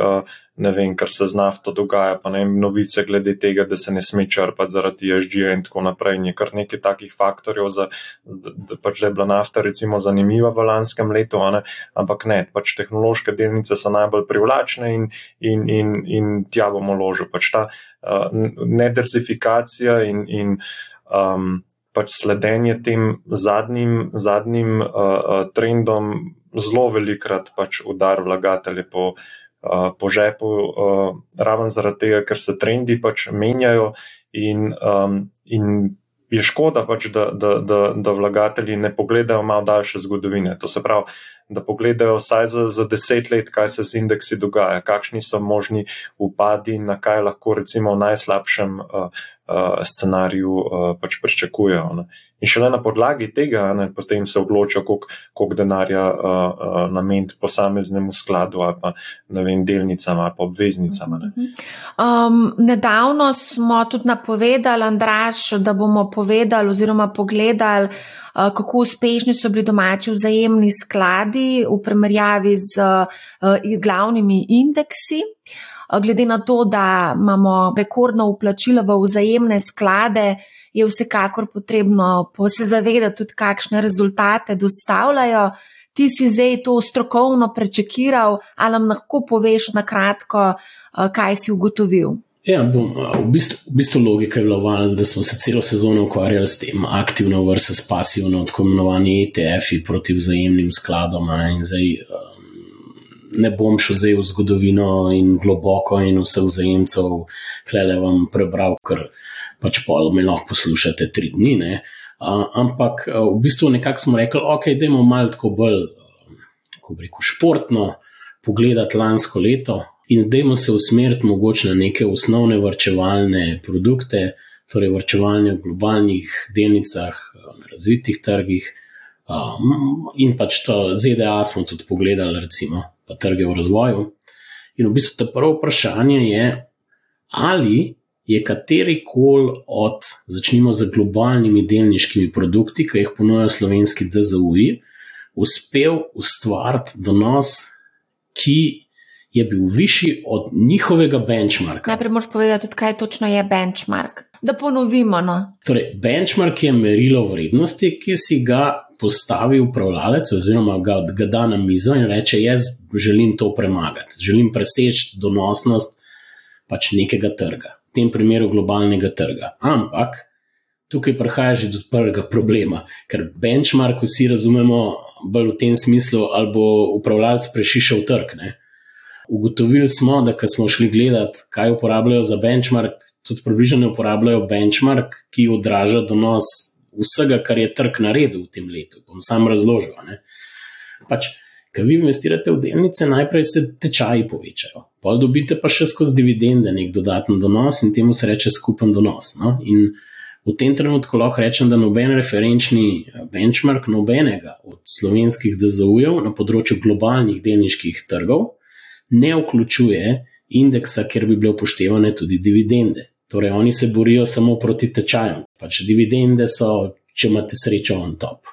ne vem, kar se z nafto dogaja, pa ne vem, novice glede tega, da se ne sme črpati zaradi ježdžija in tako naprej. Je kar nekaj takih faktorjev, za, da, pač, da je bila nafta recimo zanimiva v lanskem letu, ne? ampak ne, pač tehnološke delnice so najbolj privlačne in, in, in, in tja bomo ložili. Pač ta uh, nediversifikacija in, in um, pač sledenje tem zadnjim, zadnjim uh, uh, trendom zelo velikrat pač udar vlagatelje po, uh, po žepu, uh, raven zaradi tega, ker se trendi pač menjajo in, um, in je škoda pač, da, da, da, da vlagatelji ne pogledajo malo daljše zgodovine. To se pravi, da pogledajo vsaj za, za deset let, kaj se z indeksi dogaja, kakšni so možni upadi, na kaj lahko recimo v najslabšem uh, uh, scenariju uh, pač pričakujejo. Ne. In šele na podlagi tega ne, potem se odločijo, koliko denarja uh, uh, nameniti posameznemu skladu ali pa vem, delnicam ali pa obveznicam. Ne. Um, nedavno smo tudi napovedali, Andraš, da bomo povedali oziroma pogledali, kako uspešni so bili domači vzajemni skladi v primerjavi z uh, glavnimi indeksi. Uh, glede na to, da imamo rekordno uplačilo v vzajemne sklade, je vsekakor potrebno se zavedati tudi, kakšne rezultate dostavljajo. Ti si zdaj to strokovno prečekiral, ali nam lahko poveš na kratko, kaj si ugotovil? Ja, bom, v, bistvu, v bistvu logika je bila valna, da smo se celo sezono ukvarjali s tem, aktivno versus pasivno, tako imenovani ETF-ji proti vzajemnim skladom. Zdaj ne bom šel zdaj v zgodovino in globoko in vse vzajemcev, hle vam prebral, ker pač pol me lahko poslušate tri dni. Ne? Ampak v bistvu nekako smo rekli, ok, idemo malo tako bolj, kako uh, reko, športno pogledati lansko leto in dajmo se usmeriti mogoče na neke osnovne vrčevalne produkte, torej vrčevanje v globalnih delnicah, na razvitih trgih. Um, in pač to ZDA smo tudi pogledali, recimo, pa trge v razvoju. In v bistvu to prvo vprašanje je, ali je kateri koli od, začnimo z globalnimi delniškimi produkti, ki jih ponujajo slovenski DZUI, uspel ustvariti donos, ki je bil višji od njihovega benchmarka. Najprej moš povedati, kaj točno je benchmark. Da ponovimo. No. Torej, benchmark je merilo vrednosti, ki si ga postavi upravljalec, oziroma ga, ga da na mizo in reče: Jaz želim to premagati, želim preseči donosnost pač nekega trga, v tem primeru globalnega trga. Ampak tukaj prihaja že do prvega problema, ker benchmark vsi razumemo bolj v tem smislu, ali bo upravljalec prešišal trg. Ne? Ugotovili smo, da ko smo šli gledati, kaj uporabljajo za benchmark, tudi približno ne uporabljajo benchmark, ki odraža donos vsega, kar je trg naredil v tem letu. Bom sam razložil. Pač, Ker vi investirate v delnice, najprej se tečaji povečajo, pa dobite pa še skozi dividende nek dodaten donos in temu se reče skupen donos. No? In v tem trenutku lahko rečem, da noben referenčni eh, benchmark, nobenega od slovenskih DZU-jev na področju globalnih delniških trgov ne vključuje indeksa, kjer bi bile upoštevane tudi dividende. Torej, oni se borijo samo proti tečajem. Pač dividende so, če imate srečo, on top.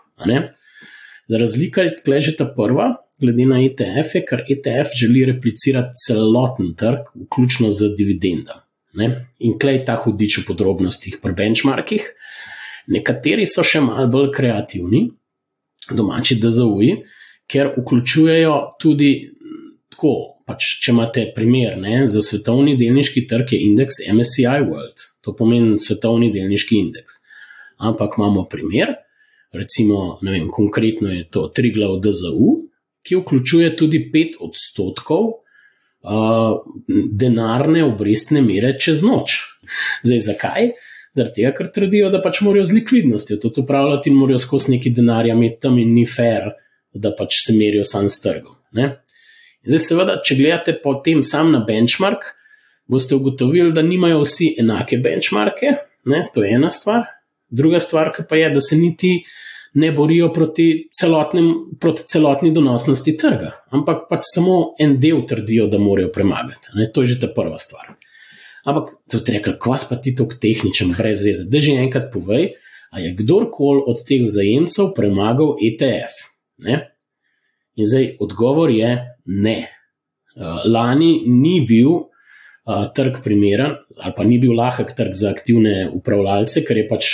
Razlika je tukaj že ta prva, glede na ETF, je, ker ETF želi replicirati celoten trg, vključno z dividendami. In klej ta hudič v podrobnostih pri benchmarkih. Nekateri so še malo bolj kreativni, domači DZU-ji, ker vključujejo tudi tako pač, če imate primer ne, za svetovni delniški trg, je indeks MSCI World, to pomeni svetovni delniški indeks. Ampak imamo primer, recimo, vem, konkretno je to Triglav DZU, ki vključuje tudi 5 odstotkov uh, denarne obrestne mere čez noč. <laughs> Zdaj, zakaj? Zaradi tega, ker trdijo, da pač morajo z likvidnostjo to upravljati in morajo skozi neki denar imeti tam in ni fair, da pač se merijo sam s trgom. Zdaj, seveda, če gledate potem sam na benchmark, boste ugotovili, da nimajo vsi enake benchmarke, ne? to je ena stvar. Druga stvar pa je, da se niti ne borijo proti, proti celotni donosnosti trga, ampak pač samo en del trdijo, da morajo premagati. Ne? To je že ta prva stvar. Ampak, to je rekel, kva pa ti tako tehničen, brez veze. Da že enkrat povej, a je kdorkoli od teh vzajemcev premagal ETF. Ne? In zdaj odgovor je ne. Uh, lani ni bil uh, trg primeren, ali pa ni bil lahek trg za aktivne upravljalce, ker je pač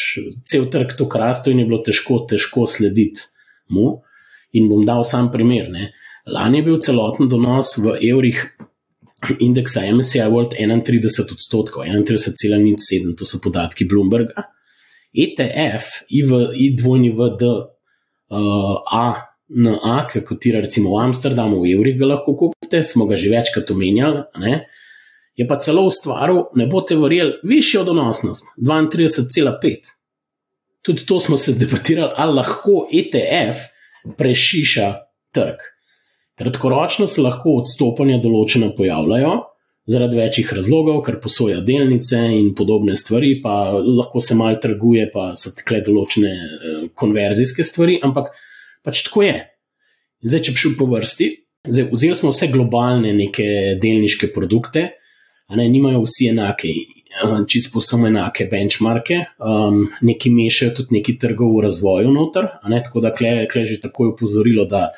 cel trg to krasto in je bilo težko, težko slediti mu. In bom dal sam primer. Ne. Lani je bil celoten donos v evrih indeksa MSCI World 31 odstotkov, 31,07, to so podatki Bloomberga. ETF, IWD, uh, A, na A, ki kotira recimo v Amsterdamu, v evrih ga lahko kupite, smo ga že večkrat omenjali, ne? je pa celo ustvaril, ne boste verjeli, višjo donosnost, 32,5. Tudi to smo se debatirali, ali lahko ETF prešiša trg. Kratkoročno se lahko odstopanja določena pojavljajo. Zaradi večjih razlogov, ker posoja delnice in podobne stvari, pa lahko se malo trguje, pa so tukaj določene eh, konverzijske stvari, ampak pač tako je. Zdaj, če bi šel po vrsti, zdaj, vzeli smo vse globalne neke delniške produkte, a ne imajo vsi enake, čisto samo enake benchmarke, um, neki mešajo tudi neki trgov v razvoju noter, ne, tako da kle, kle že tako je upozorilo, da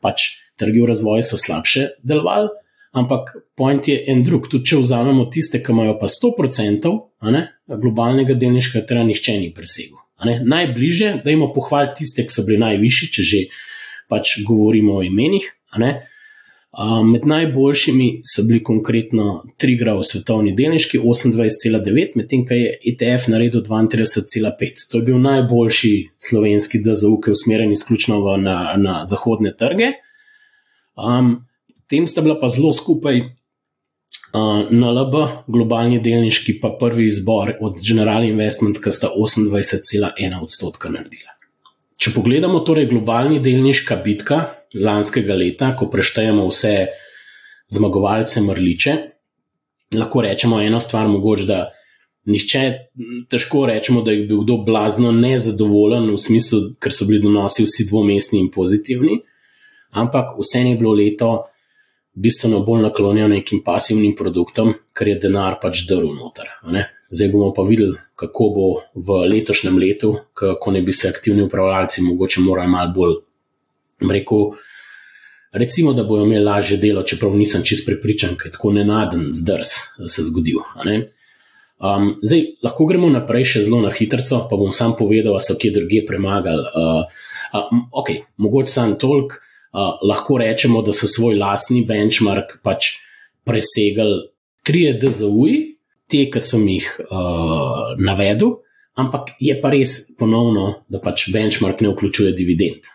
pač trgi v razvoju so slabše delovali. Ampak point je en drug. Tudi če vzamemo tiste, ki imajo pa 100% ne, globalnega delniškega trga, nihče ni presegel. Najbližje, da imamo pohvaliti tiste, ki so bili najvišji, če že pač govorimo o imenih. Med najboljšimi so bili konkretno Trigrav svetovni delniški 28,9, medtem ko je ETF naredil 32,5. To je bil najboljši slovenski DZU, ki je usmerjen izključno na, na zahodne trge. Um, tem sta bila pa zelo skupaj NLB, globalni delniški, pa prvi izbor od General Investment, ki sta 28,1 odstotka naredila. Če pogledamo torej globalni delniška bitka lanskega leta, ko preštejemo vse zmagovalce mrliče, lahko rečemo eno stvar, mogoče da. Nihče, težko rečemo, da je bil kdo blazno nezadovoljen, v smislu, ker so bili donosi vsi dvomestni in pozitivni, ampak vse je bilo leto bistveno bolj naklonjen nekim pasivnim produktom, ker je denar pač drl noter. Zdaj bomo pa videli, kako bo v letošnjem letu, ko ne bi se aktivni upravljalci mogoče morali malo bolj rekel. Recimo, da bojo imeli lažje delo, čeprav nisem čest prepričan, ker je tako nenaden zdrs se zgodil. Um, zdaj, lahko gremo naprej še zelo na hitro, pa bom sam povedal, da so kje druge premagali. Uh, uh, ok, mogoče samo toliko. Uh, lahko rečemo, da so svoj lastni benchmark pač presegali 3 DZU-ji, te, ki sem jih uh, navedel, ampak je pa res ponovno, da pač benchmark ne vključuje dividend.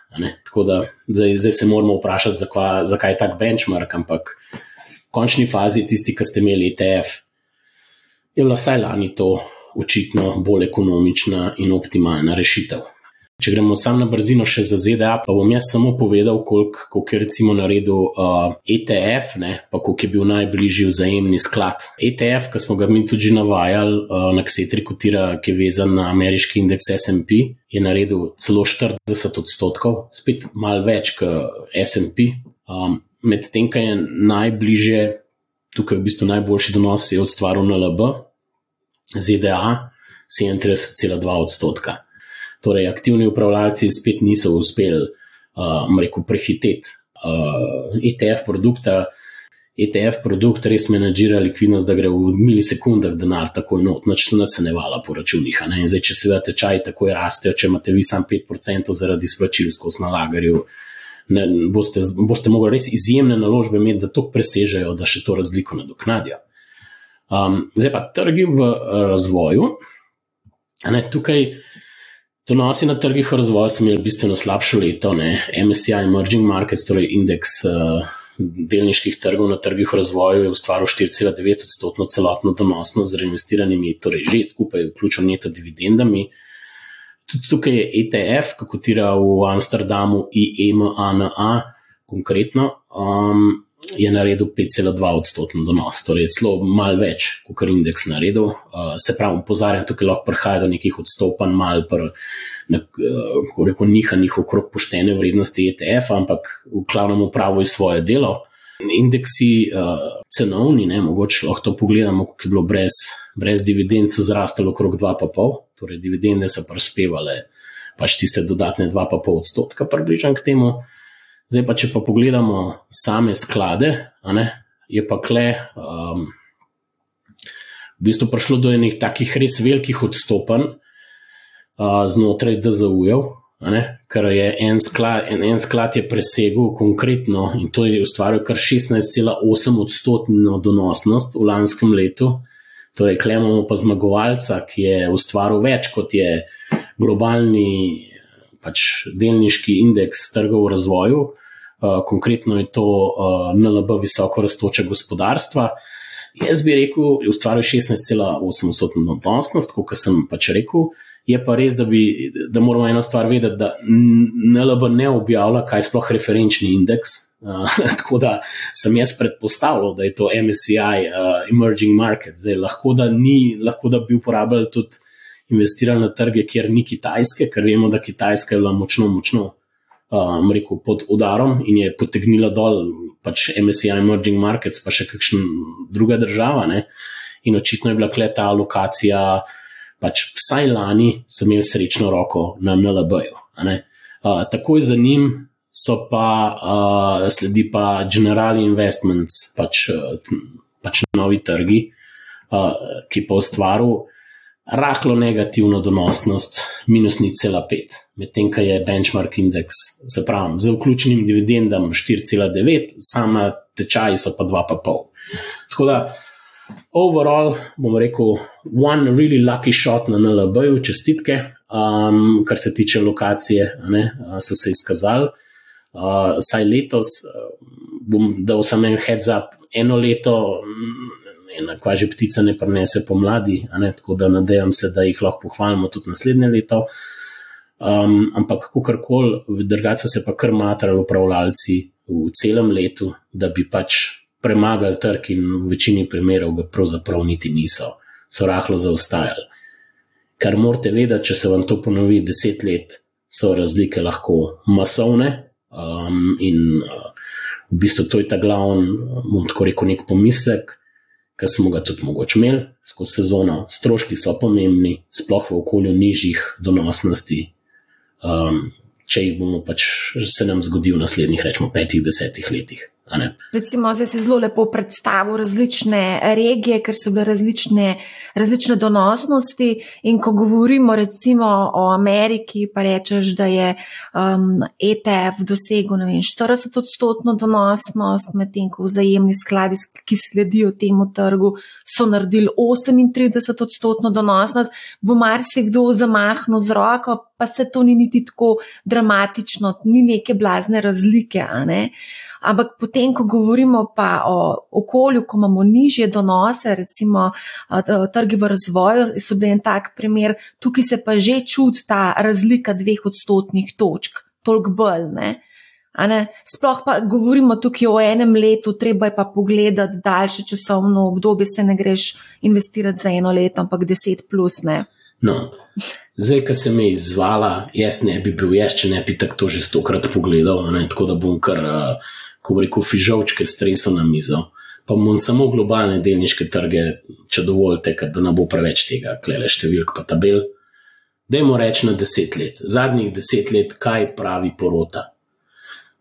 Tako da zdaj, zdaj se moramo vprašati, zakaj, zakaj je tak benchmark, ampak v končni fazi tisti, ki ste imeli ETF je bila vsaj lani to očitno bolj ekonomična in optimalna rešitev. Če gremo samo na brzino še za ZDA, pa bom jaz samo povedal, koliko, koliko je recimo naredil uh, ETF, ne, pa koliko je bil najbližji vzajemni sklad. ETF, ki smo ga mi tudi navajali, uh, na ksetri kotira, ki je vezan na ameriški indeks SP, je naredil celo 40 odstotkov, spet mal več kot SP. Um, Medtem, kaj je najbližje tukaj v bistvu najboljši donos je ustvaril NLB, ZDA 37,2 odstotka. Torej, aktivni upravljalci spet niso uspeli, uh, rekel, prehiteti uh, ETF produkta. ETF produkt res menedžira likvidnost, da gre v milisekundah denar takoj not, noč se nacenevala po računih. Zdaj, če se vedete, čaj takoj rastejo, če imate vi sam 5% zaradi splačil skozi nalagarju, ne, boste, boste mogli res izjemne naložbe imeti, da to presežejo, da še to razliko nadoknadijo. Um, zdaj pa trgi v razvoju. Ne, tukaj donosi na trgih v razvoju so imeli bistveno slabše leto. Ne. MSCI Emerging Markets, torej indeks uh, delniških trgov na trgih v razvoju, je ustvaril 4,9 odstotno celotno donosnost z reinvestiranimi, torej že skupaj, vključno neto dividendami. Tudi tukaj je ETF, ki kotira v Amsterdamu, IMANA, konkretno, um, je naredil 5,2 odstotno donos, torej celo malo več, kot je indeks naredil. Uh, se pravi, pozarjam, tukaj lahko prihaja do nekih odstopanj, malo pr, ne, uh, rekel, nihanjih okrog poštene vrednosti ETF, ampak v glavnem upravljajo svoje delo. Indeksi, uh, cenovni, ne, mogoče lahko to pogledamo, kako je bilo brez, brez dividend, so zrastali okrog 2,5, torej dividende so prispevale pač tiste dodatne 2,5 odstotka, približno k temu. Zdaj pa, če pa pogledamo same sklade, ne, je pa kle um, v bistvu prišlo do enih takih res velikih odstopanj uh, znotraj DZU-jev ker je en sklad, en, en sklad je presegel konkretno in to je ustvaril kar 16,8 odstotno donosnost v lanskem letu. Torej, klemamo pa zmagovalca, ki je ustvaril več kot je globalni pač, delniški indeks trgov v razvoju. Uh, konkretno je to uh, NLB, visoko raztoče gospodarstva. Jaz bi rekel, da je ustvaril 16,8 odstotno donosnost, kot sem pač rekel. Je pa res, da, bi, da moramo eno stvar vedeti, da NLB ne objavlja, kaj je sploh referenčni indeks. Uh, <laughs> tako da sem jaz predpostavljal, da je to MSCI uh, Emerging Market. Zdaj, lahko, da ni, lahko da bi uporabljali tudi investirali na trge, kjer ni Kitajske, ker vemo, da Kitajska je bila močno, močno um, rekel, pod udarom in je potegnila dol pač MSCI Emerging Markets, pa še kakšna druga država. Ne? In očitno je bila kleta lokacija pač vsaj lani sem imel srečno roko na NLB-ju. Uh, takoj za njim so pa uh, sledi pa General Investments, pač, uh, pač novi trgi, uh, ki pa ustvaril rahlo negativno donosnost, minus ni cela pet, medtem ko je benchmark indeks, se pravi, z vključenim dividendom 4,9, sama tečaji so pa 2,5. Tako da overall, bom rekel, one really lucky shot na NLB-ju, čestitke, um, kar se tiče lokacije, ne, so se izkazali. Uh, saj letos uh, bom dal samo en heads up, eno leto, ena kvaži ptica ne prenese pomladi, tako da nadejam se, da jih lahko pohvalimo tudi naslednje leto. Um, ampak, kako koli, drugače se pa kar matrali upravljalci v celem letu, da bi pač premagali trg in v večini primerov ga pravzaprav niti niso, so rahlo zaostajali. Kar morate vedeti, če se vam to ponovi deset let, so razlike lahko masovne um, in uh, v bistvu to je ta glavni, bom tako rekel, nek pomislek, ki smo ga tudi mogoče imeli skozi sezono. Stroški so pomembni, sploh v okolju nižjih donosnosti. Um, če jih bomo pač se nam zgodil v naslednjih, rečemo, petih, desetih letih. Recimo, zdaj se zelo lepo predstavlja različne regije, ker so bile različne, različne donosnosti. In ko govorimo recimo o Ameriki, pa rečeš, da je um, ETF dosegel vem, 40 odstotno donosnost, medtem ko vzajemni skladi, ki sledijo temu trgu, so naredili 38 odstotno donosnost, bo marsikdo zamahnil z roko, pa se to ni niti tako dramatično, ni neke blazne razlike. Ne? Ampak potem, ko govorimo pa o okolju, ko imamo nižje donose, recimo trgi v razvoju, so bili en tak primer, tukaj se pa že čuti ta razlika dveh odstotnih točk, toliko bolj. Ne? Sploh pa govorimo tukaj o enem letu, treba je pa pogledati daljše časovno obdobje, se ne greš investirati za eno leto, ampak deset plus. Ne? No, zdaj, ki se me je izvala, jaz ne bi bil jaz, če ne bi tako že stokrat pogledal, ne? tako da bom kar, ko rekel, fižovčke stresel na mizo. Pa bom samo globalne delniške trge, če dovolite, da ne bo preveč tega, klele številk pa tabel. Dajmo reči na deset let, zadnjih deset let, kaj pravi porota.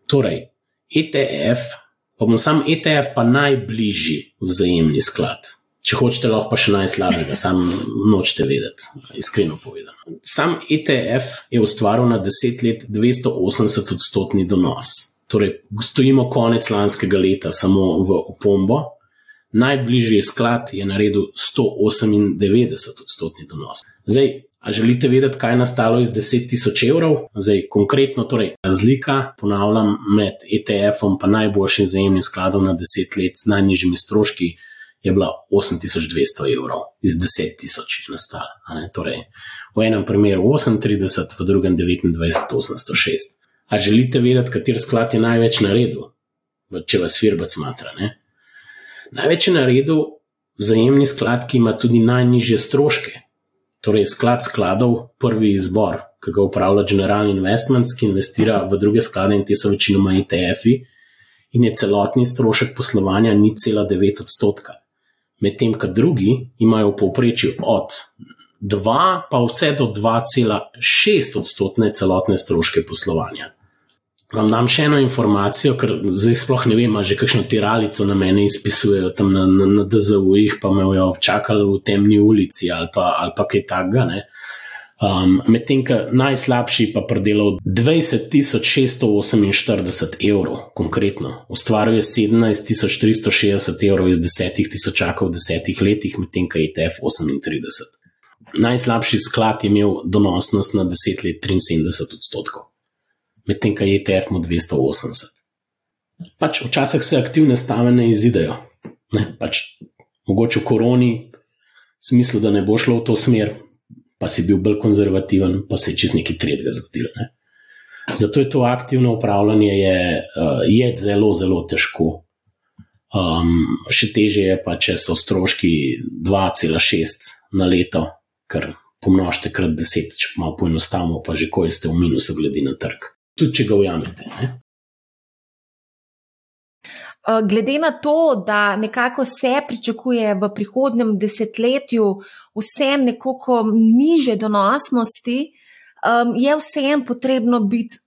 Torej, ETF, pa bom sam ETF, pa najbližji vzajemni sklad. Če hočete, lahko pa še najslabšega, sam nočete vedeti, iskreno povedano. Sam ETF je ustvaril na 10 let 280 odstotni donos. Torej, stojimo konec lanskega leta samo v opombo. Najbližji sklad je naredil 198 odstotni donos. Zdaj, a želite vedeti, kaj je nastalo iz 10 tisoč evrov? Zdaj, konkretno, torej, razlika, ponavljam, med ETF-om in najboljšim zajemnim skladom na 10 let z najnižjimi stroški je bila 8200 evrov, iz 10 tisoč je nastala. Torej, v enem primeru 38, v drugem 29,806. A želite vedeti, kater sklad je največ naredil, če vas firbac matra? Ne? Največ je naredil vzajemni sklad, ki ima tudi najnižje stroške. Torej, sklad skladov, prvi izbor, ki ga upravlja General Investments, ki investira v druge sklade in te so večinoma ETF-i, in je celotni strošek poslovanja ni cela 9 odstotka medtem ko drugi imajo v povprečju od 2 pa vse do 2,6 odstotne celotne stroške poslovanja. Vam dam še eno informacijo, ker zdaj sploh ne vem, že kakšno tiralico na mene izpisujejo tam na, na, na DZU-jih, pa me jo čakali v temni ulici ali pa, ali pa kaj takega. Um, Medtem, ko najslabši pa predelal 20.648 evrov, konkretno, ustvaril je 17.360 evrov iz 10.000 v desetih letih, medtem ko je ETF 38. Najslabši sklad je imel donosnost na 10 let 73 odstotkov, medtem ko je ETF 280. Pač včasih se aktivne stave ne izidejo. Ne, pač, mogoče v koroni, smislu, da ne bo šlo v to smer, pa si bil bolj konzervativen, pa se je čez nekaj tretjega zgodilo. Ne? Zato je to aktivno upravljanje je, uh, je zelo, zelo težko. Um, še teže je pa, če so stroški 2,6 na leto, ker pomnožite krat 10, če malo poenostavimo, pa že ko ste v minusu, glede na trg. Tudi če ga ujamete. Ne? Eh, glede na to, da nekako se pričakuje v prihodnem desetletju vse nekoliko niže donosnosti, je vseeno potrebno biti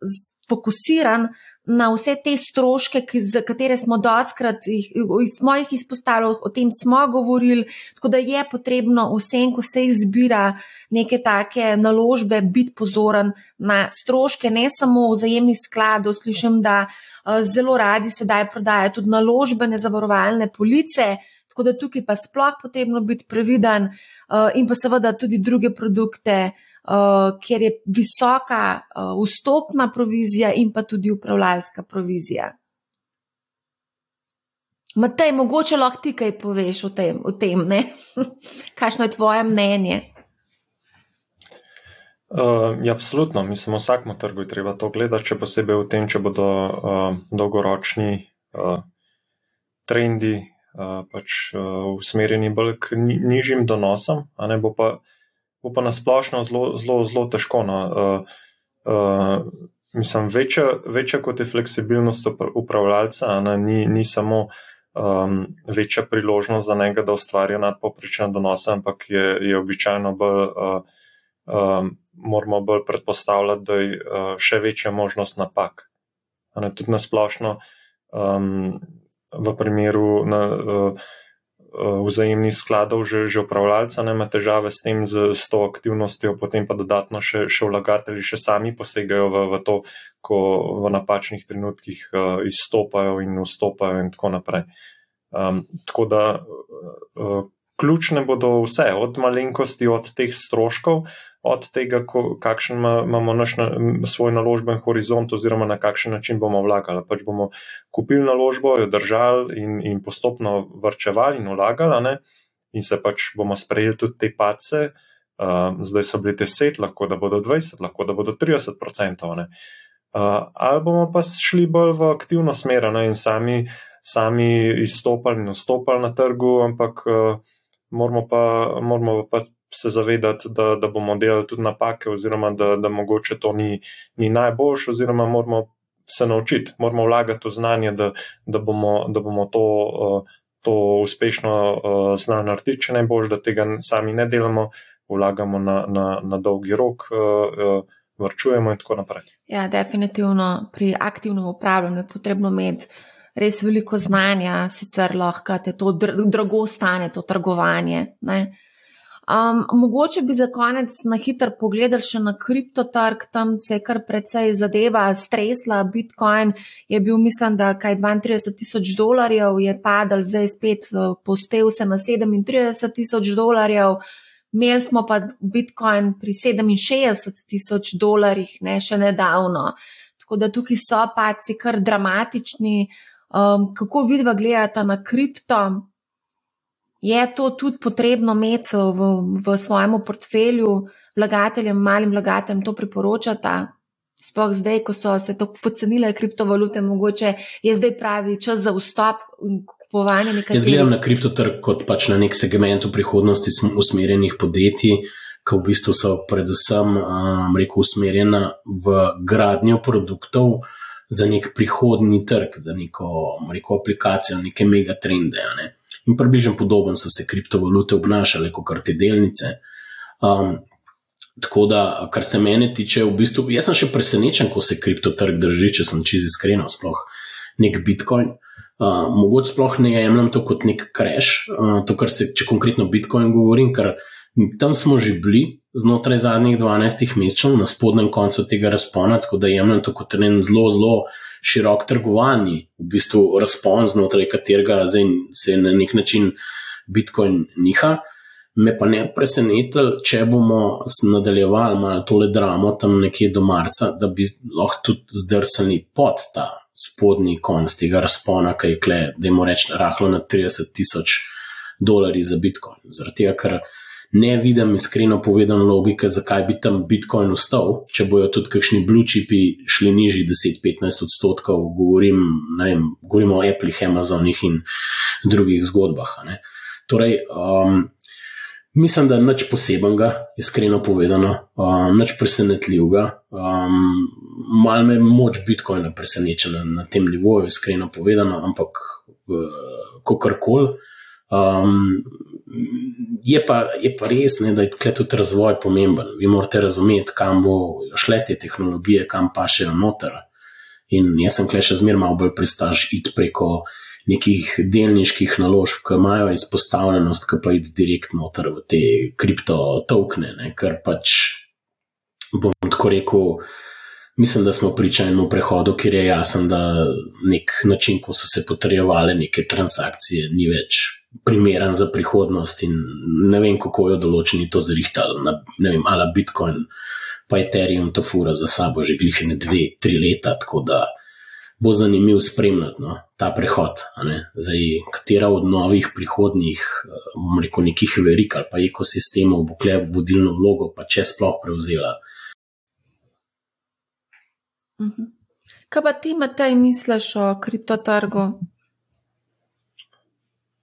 fokusiran na vse te stroške, ki, za katere smo doskrat iz mojih izpostavljal, o tem smo govorili, tako da je potrebno vsem, ko se izbira neke take naložbe, biti pozoren na stroške, ne samo vzajemni skladov. Slišim, da zelo radi sedaj prodajajo tudi naložbene zavarovalne police. Tako da tukaj pa sploh potrebno biti previden, in pa seveda tudi druge produkte, uh, kjer je visoka uh, vstopna provizija in pa tudi upravljalska provizija. Matej, mogoče lahko ti kaj poveš o tem, o tem <laughs> kakšno je tvoje mnenje? Uh, ja, absolutno, mislim, vsakmu trgu je treba to gledati, še posebej v tem, če bodo uh, dolgoročni uh, trendi uh, pač, uh, usmerjeni bolj k ni, nižjim donosom, a ne bo pa uh, bo pa nasplošno zelo, zelo, zelo težko. No. Uh, uh, mislim, večja, večja kot je fleksibilnost upravljalca, ne, ni, ni samo um, večja priložnost za njega, da ustvarja nadpoprečne donose, ampak je, je običajno bolj. Uh, um, Moramo bolj predpostavljati, da je uh, še večja možnost napak. Ne, tudi na splošno, um, v primeru na, uh, vzajemnih skladov že, že upravljalca nema težave s tem, z, s to aktivnostjo, potem pa dodatno še, še vlagatelji še sami posegajo v, v to, ko v napačnih trenutkih uh, izstopajo in vstopajo in tako naprej. Um, tako da uh, ključne bodo vse, od malenkosti, od teh stroškov, od tega, ko, kakšen ma, imamo naš na, svoj naložben horizont, oziroma na kakšen način bomo vlagali. Pač bomo kupili naložbo, jo držali in, in postopno vrčevali in vlagali, ne? in se pač bomo sprejeli tudi te pace. Uh, zdaj so bili 10, lahko da bodo 20, lahko da bodo 30 odstotkov. Uh, ali bomo pa šli bolj v aktivno smer ne? in sami, sami izstopali in vstopali na trgu, ampak uh, moramo pa, moramo pa se zavedati, da, da bomo delali tudi napake, oziroma da, da mogoče to ni, ni najboljše, oziroma moramo se naučiti, moramo vlagati v znanje, da, da, bomo, da bomo to, to uspešno znali narediti, če boš, da tega sami ne delamo, vlagamo na, na, na dolgi rok. Vrčujemo in tako naprej. Ja, definitivno pri aktivnem upravljanju je potrebno imeti res veliko znanja, sicer lahko te to drago stane, to trgovanje. Um, mogoče bi za konec na hitro pogledali še na kriptotrg, tam se je kar precej zadeva stresla. Bitcoin je bil, mislim, da kaj 32 tisoč dolarjev, je padal, zdaj spet uh, pospel se na 37 tisoč dolarjev. Imeli smo pa Bitcoin pri 67 tisoč dolarjih, ne še nedavno. Tako da tukaj so paci kar dramatični. Um, kako vidva gledata na kripto? Je to tudi potrebno imeti v, v svojem portfelju, vlagateljem, malim vlagateljem to priporočata? Sploh zdaj, ko so se tako pocenile kriptovalute, mogoče je zdaj pravi čas za vstop in kupovanje nekaj. Jaz gledam na kriptotrg kot pač na nek segment v prihodnosti usmerjenih podjetij, ki v bistvu so predvsem um, rekel, usmerjena v gradnjo produktov, za nek prihodni trg, za neko, neko aplikacijo, neke megatrende. Ne? In približno podoben so se kriptovalute obnašale kot te delnice. Um, tako da, kar se mene tiče, v bistvu, jaz sem še presenečen, ko se kriptotrg drži, če sem čisto iskren, sploh nek Bitcoin. Uh, mogoče sploh ne jemljem to kot nek crash, uh, to, kar se, če konkretno Bitcoin govorim, ker tam smo že bili, znotraj zadnjih 12 mesecev, na spodnjem koncu tega razpona, tako da jemljem to kot en zelo, zelo širok trgovalni, v bistvu razpon, znotraj katerega se na nek način Bitcoin niha. Me pa ne presenetilo, če bomo nadaljevali malo tole dramo tam nekje do marca, da bi lahko tudi zdrsali pod ta spodnji konc tega razpona, ki je kle, da jim rečemo, rahlo na 30 tisoč dolarjev za Bitcoin. Zaradi tega, ker ne vidim iskreno povedano logike, zakaj bi tam Bitcoin ustal, če bojo tudi kakšni blue chipi šli nižji 10-15 odstotkov, govorim, vem, govorim o Apple, Amazonih in drugih zgodbah. Torej, um, mislim, da nič posebenega, iskreno povedano, um, nič presenetljivega. Um, Mal me moč Bitcoina preseneča na, na tem nivoju, iskreno povedano, ampak uh, kakorkoli. Um, je, pa, je pa res, ne, da je tukaj tudi razvoj pomemben. Vi morate razumeti, kam bo šle te tehnologije, kam pa še noter. In jaz sem klej še zmeraj malo bolj pristaž iti preko nekih delniških naložb, ki imajo izpostavljenost, ki pa id direktno noter v te kriptotokne, ker pač bom tako rekel. Mislim, da smo priča enemu prehodu, kjer je jasno, da nek način, ko so se potrjevale neke transakcije, ni več primeren za prihodnost. In ne vem, kako jo določeni to zrihtali, ne vem, ali Bitcoin, pa Ethereum to fura za sabo že glihene dve, tri leta. Tako da bo zanimivo spremljati no, ta prehod. Zdaj, katera od novih prihodnih, bom rekel, nekih verik ali pa ekosistemov bo kle vodilno vlogo, pa če sploh prevzela. Mhm. Kaj pa ti, Matej, misliš o kriptotrgu?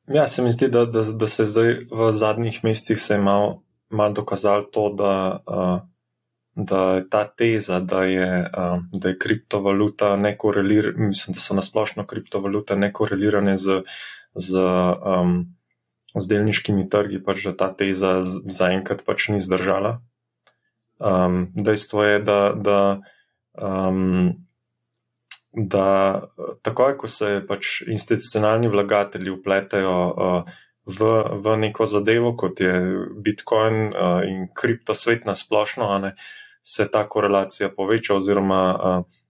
Ja, se mi zdi, da, da, da se zdaj v zadnjih mesecih se je malo mal dokazalo to, da, uh, da je ta teza, da je, uh, da je kriptovaluta nekorelirana, mislim, da so nasplošno kriptovalute nekorelirane z, z, um, z delniškimi trgi, pač da ta teza zaenkrat pač ni zdržala. Um, dejstvo je, da. da Um, da takoj, ko se pač institucionalni vlagatelji upletajo uh, v, v neko zadevo, kot je Bitcoin uh, in kriptosvet na splošno, ne, se ta korelacija poveča, oziroma uh,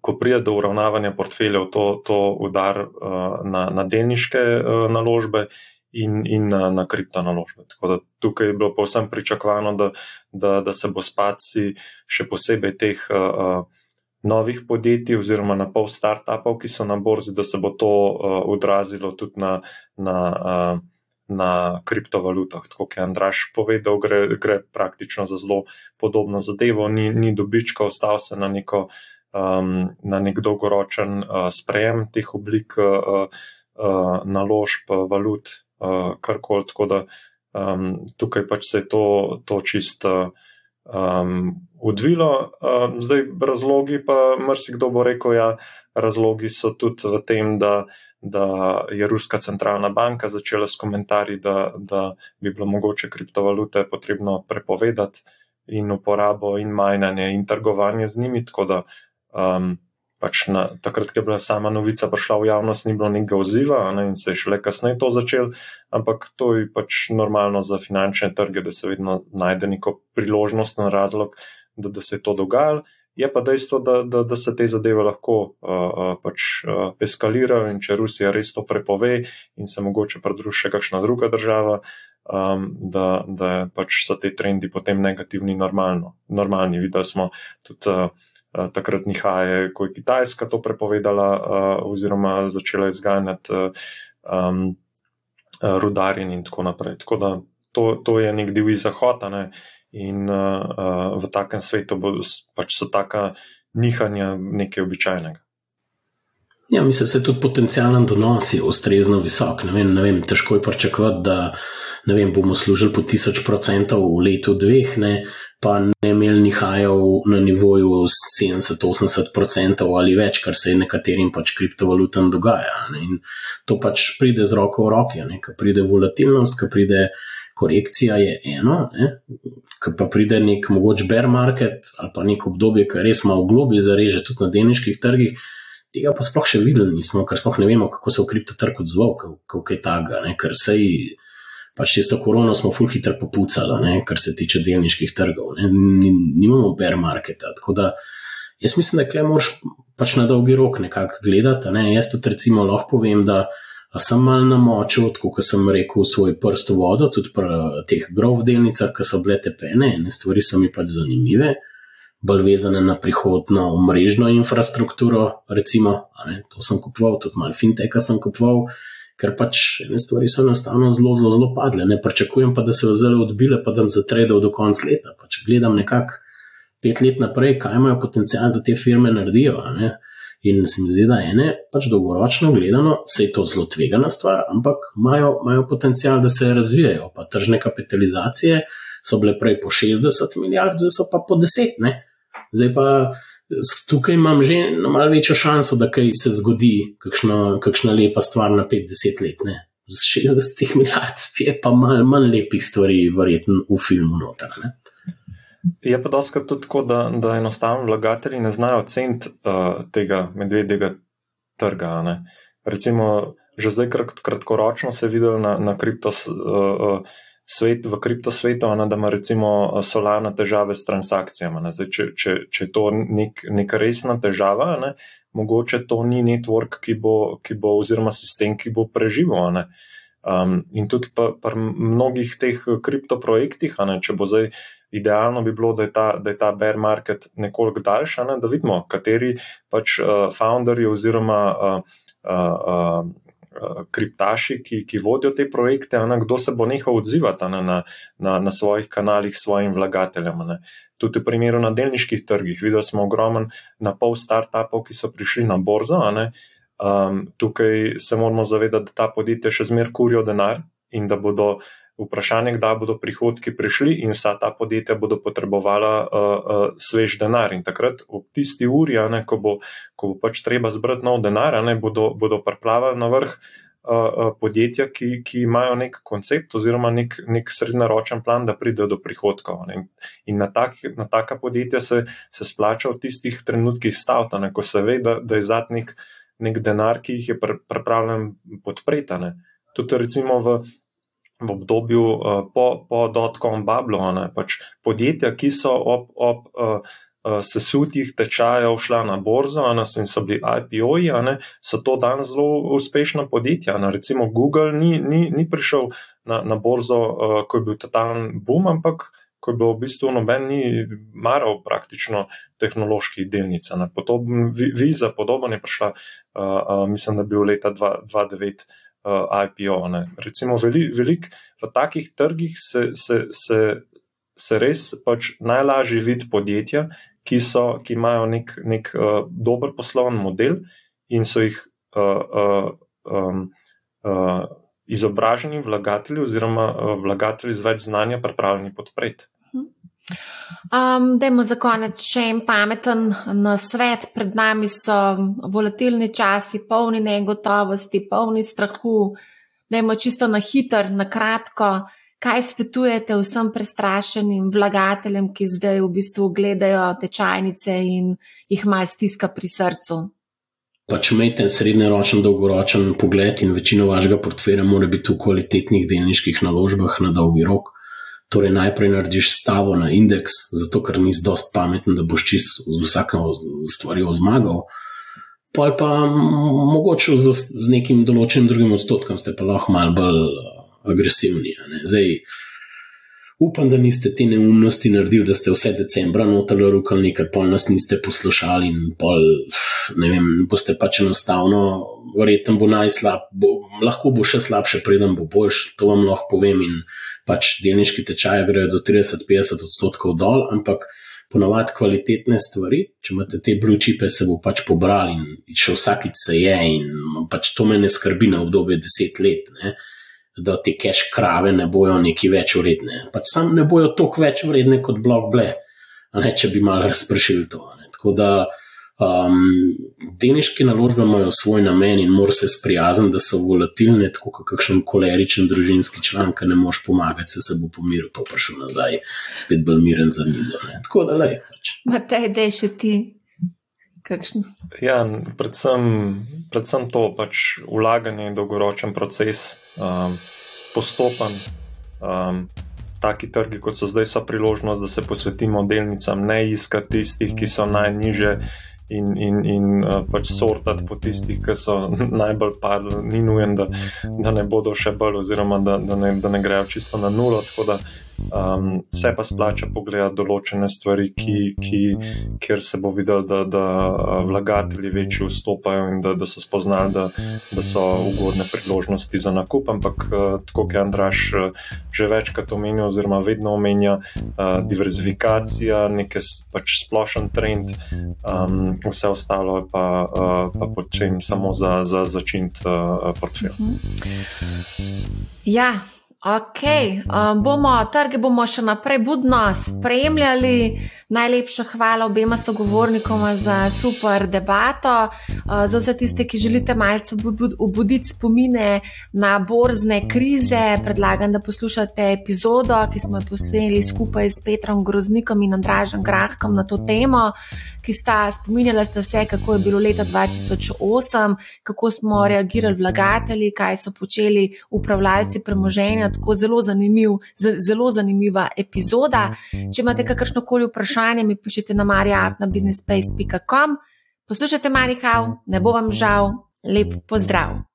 ko pride do uravnavanja portfeljev, to, to udar uh, na, na delniške uh, naložbe. In, in na, na kriptonaložbe. Tako da tukaj je bilo povsem pričakovano, da, da, da se bo spaci še posebej teh uh, novih podjetij, oziroma na pol startupov, ki so na borzi, da se bo to uh, odrazilo tudi na, na, uh, na kriptovalutah. Tako kot je Andraš povedal, gre, gre praktično za zelo podobno zadevo, ni, ni dobička, ostal se na, neko, um, na nek dolgoročen uh, sprejem teh oblik uh, uh, naložb, valut, uh, karkoli. Tako da um, tukaj pač se je to, to čisto um, odvilo. Um, zdaj, razlogi pa, marsikdo bo rekel, ja, razlogi so tudi v tem, da, da je Ruska centralna banka začela s komentarji, da, da bi bilo mogoče kriptovalute potrebno prepovedati in uporabo in majnanje in trgovanje z njimi. Tako da um, pač na, takrat, ko je bila sama novica prišla v javnost, ni bilo nekega odziva ne, in se je šele kasneje to začel, ampak to je pač normalno za finančne trge, da se vedno najde neko priložnost na razlog, da, da se je to dogajalo. Je pa dejstvo, da, da, da se te zadeve lahko uh, pač, uh, eskalirajo, in če Rusija res to prepove in se mogoče pridruži še kakšna druga država, um, da, da pač so te trendi potem negativni, normalno, normalni. Videli smo tudi. Uh, takrat Nihaje, ko je Kitajska to prepovedala uh, oziroma začela izganjati um, rudarjen in tako naprej. Tako da to, to je nek divji zahod ne? in uh, v takem svetu bo, pač so taka nihanja nekaj običajnega. Ja, mislim, da se tudi potencijalen donos je ustrezno visok. Ne vem, ne vem, težko je pričakovati, da vem, bomo služili po 1000% v letu dveh, ne, pa ne imeli nihajev na nivoju 70-80% ali več, kar se je nekaterim pač kriptovalutam dogaja. Ne. In to pač pride z roko v roki, ko pride volatilnost, ko pride korekcija, je eno, ko pa pride nek mogoč bear market ali pa nek obdobje, ki res malo globi zareže tudi na deniških trgih. Tega pa sploh še videli nismo, ker sploh ne vemo, kako se v kriptotrg odzval, kako je taga, ker se je pač čisto korono smo full hitro popucali, ne, kar se tiče delniških trgov. Ne, nimamo bear marketa. Tako da jaz mislim, da klej moraš pač na dolgi rok nekako gledati. Ne. Jaz tudi recimo lahko povem, da sem mal na moču, kot sem rekel, svoj prst v vodo, tudi pri teh grov delnicah, ki so bile tepene, ene stvari so mi pač zanimive. Bolj vezane na prihodno mrežno infrastrukturo, recimo, ne, to sem kupoval, tudi malo finteka sem kupoval, ker pač ene stvari so enostavno zelo, zelo, zelo padle. Ne pričakujem pa, da se bo zelo odbile, pa da bom zatredal do konca leta. Pač gledam nekako pet let naprej, kaj imajo potencial, da te firme naredijo. In se mi zdi, da ene, pač dolgoročno gledano, se je to zelo tvegana stvar, ampak imajo potencial, da se razvijajo. Pa tržne kapitalizacije so bile prej po 60 milijard, zdaj so pa po 10. Ne? Zdaj pa tukaj imam že malo večjo šanso, da kaj se zgodi, kakšna, kakšna lepa stvar na 50 let. Ne. Z 60 <laughs> milijard je pa malo manj lepih stvari, verjetno v filmu noter. Ne. Je pa doskrat tudi tako, da, da enostavno vlagatelji ne znajo ceniti uh, tega medvedjega trga. Ne. Recimo, že zdaj kratkoročno se je videlo na, na kriptosu. Uh, uh, svet, v kriptosvetu, ne, da ima recimo Solana težave s transakcijami. Zdaj, če, če, če je to nek, neka resna težava, ne, mogoče to ni network, ki bo, ki bo oziroma sistem, ki bo preživel. Um, in tudi pri mnogih teh kriptoprojektih, ne, če bo zdaj idealno, bi bilo, da je ta, da je ta bear market nekoliko daljša, ne, da vidimo, kateri pač uh, founderji oziroma uh, uh, uh, Eh, kriptaši, ki, ki vodijo te projekte, ne, kdo se bo nehal odzivati ne, na, na, na svojih kanalih svojim vlagateljem. Ne. Tudi v primeru na delniških trgih, videli smo ogromen na pol startupov, ki so prišli na borzo. Ne, um, tukaj se moramo zavedati, da ta podjetja še zmer kurijo denar in da bodo. Vprašanje, kdaj bodo prihodki prišli, in vsa ta podjetja bodo potrebovala uh, uh, svež denar. In takrat, v tisti uri, ne, ko, bo, ko bo pač treba zbrati nov denar, ne, bodo, bodo prplavali na vrh podjetja, ki, ki imajo nek koncept oziroma nek, nek srednjeročen plan, da pridejo do prihodkov. Ne. In na, tak, na taka podjetja se, se splača v tistih trenutkih stavta, ne, ko se ve, da, da je zad nek, nek denar, ki jih je pripravljen podpreti. Tudi recimo v, v obdobju uh, po, po dotkom Bablu, pač podjetja, ki so ob. ob uh, sesutih tečajev šla na borzo, ane, in so bili IPO-ji, so to dan zelo uspešna podjetja. Ane. Recimo Google ni, ni, ni prišel na, na borzo, uh, ko je bil totalen boom, ampak ko je bil v bistvu noben ni maral praktično tehnoloških delnic. Podoben, Visa podobno je prišla, uh, uh, mislim, da je bil leta 2009. Uh, IPO. Ne. Recimo, veliko velik, v takih trgih se, se, se, se res pač najlažje vidi podjetja, ki, so, ki imajo nek, nek uh, dober poslovni model in so jih uh, uh, um, uh, izobraženi vlagatelji oziroma uh, vlagatelji z več znanja pripravljeni podpreti. Um, dajmo za konec še en pameten na svet. Pred nami so volatilni časi, polni negotovosti, polni strahu. Dajmo čisto na hiter, na kratko. Kaj svetujete vsem prestrašenim vlagateljem, ki zdaj v bistvu gledajo tečajnice in jih malo stiska pri srcu? Pač imejte srednjeročen, dolgoročen pogled in večino vašega portfelja mora biti v kvalitetnih delniških naložbah na dolgi rok. Torej, najprej narediš stavo na indeks, zato ker nisi dost pameten, da boš čist z vsako stvarjo zmagal. Pa pa mogoče z, z nekim določenim drugim odstotkom ste pa lahko malo bolj agresivni. Zdaj, upam, da niste te neumnosti naredili, da ste vse decembra notali rokali, ker pol nas niste poslušali in pol, ne vem, boste pač enostavno, verjetno bo najslab, bo, lahko bo še slabše, preden bo boljš, to vam lahko povem in pač delniški tečaje grejo do 30-50 odstotkov dol, ampak ponovadi kvalitetne stvari, če imate te blue chipe, se bo pač pobral in še vsakič se je in pač to me ne skrbi na obdobje deset let. Ne da te keš krave ne bojo neki več vredne. Pač sam ne bojo toliko več vredne kot blok ble, ne, če bi malo razpršili to. Ne. Tako da um, deniške naložbe imajo svoj namen in mora se sprijazniti, da so volatilne, tako kot kakšen koleričen družinski član, ki ne moš pomagati, se, se bo pomiril, pa prišel nazaj, spet bolj miren za mizo. Ne. Tako da le. Pač. Matej, dej še ti. Ja, predvsem, predvsem to pač vlaganje in dolgoročen proces, um, postopen. Um, taki trgi, kot so zdaj, so priložnost, da se posvetimo delnicam, ne iskati tistih, ki so najniže. In, in, in uh, pač sortati po tistih, ki so <laughs> najbolj padli, ni nujen, da, da ne bodo še bolj, oziroma da, da, ne, da ne grejo čisto na nulo. Tako da Um, se pa splača pogledati določene stvari, ki, ki, kjer se bo videl, da, da vlagatelji večji vstopajo in da, da so spoznali, da, da so ugodne priložnosti za nakup. Ampak, tako kot je Andraš že večkrat omenil, oziroma vedno omenja, uh, diverzifikacija, nekaj pač splošen trend, um, vse ostalo je pa, uh, pa počem samo za, za začint uh, portfelj. Ja. Ok, um, bomo trge bomo še naprej budno spremljali. Najlepša hvala obema sogovornikoma za super debato. Uh, za vse tiste, ki želite malce obuditi spomine na borzne krize, predlagam, da poslušate epizodo, ki smo jo posneli skupaj s Petrom Groznikom in Andražem Grahkom na to temo ki sta spominjala sta se, kako je bilo leta 2008, kako smo reagirali vlagatelji, kaj so počeli upravljalci premoženja. Tako zelo, zanimiv, zelo zanimiva epizoda. Če imate kakršno koli vprašanje, mi pišite na marjafnabusinessspace.com. Poslušajte Marihau, ne bo vam žal, lep pozdrav!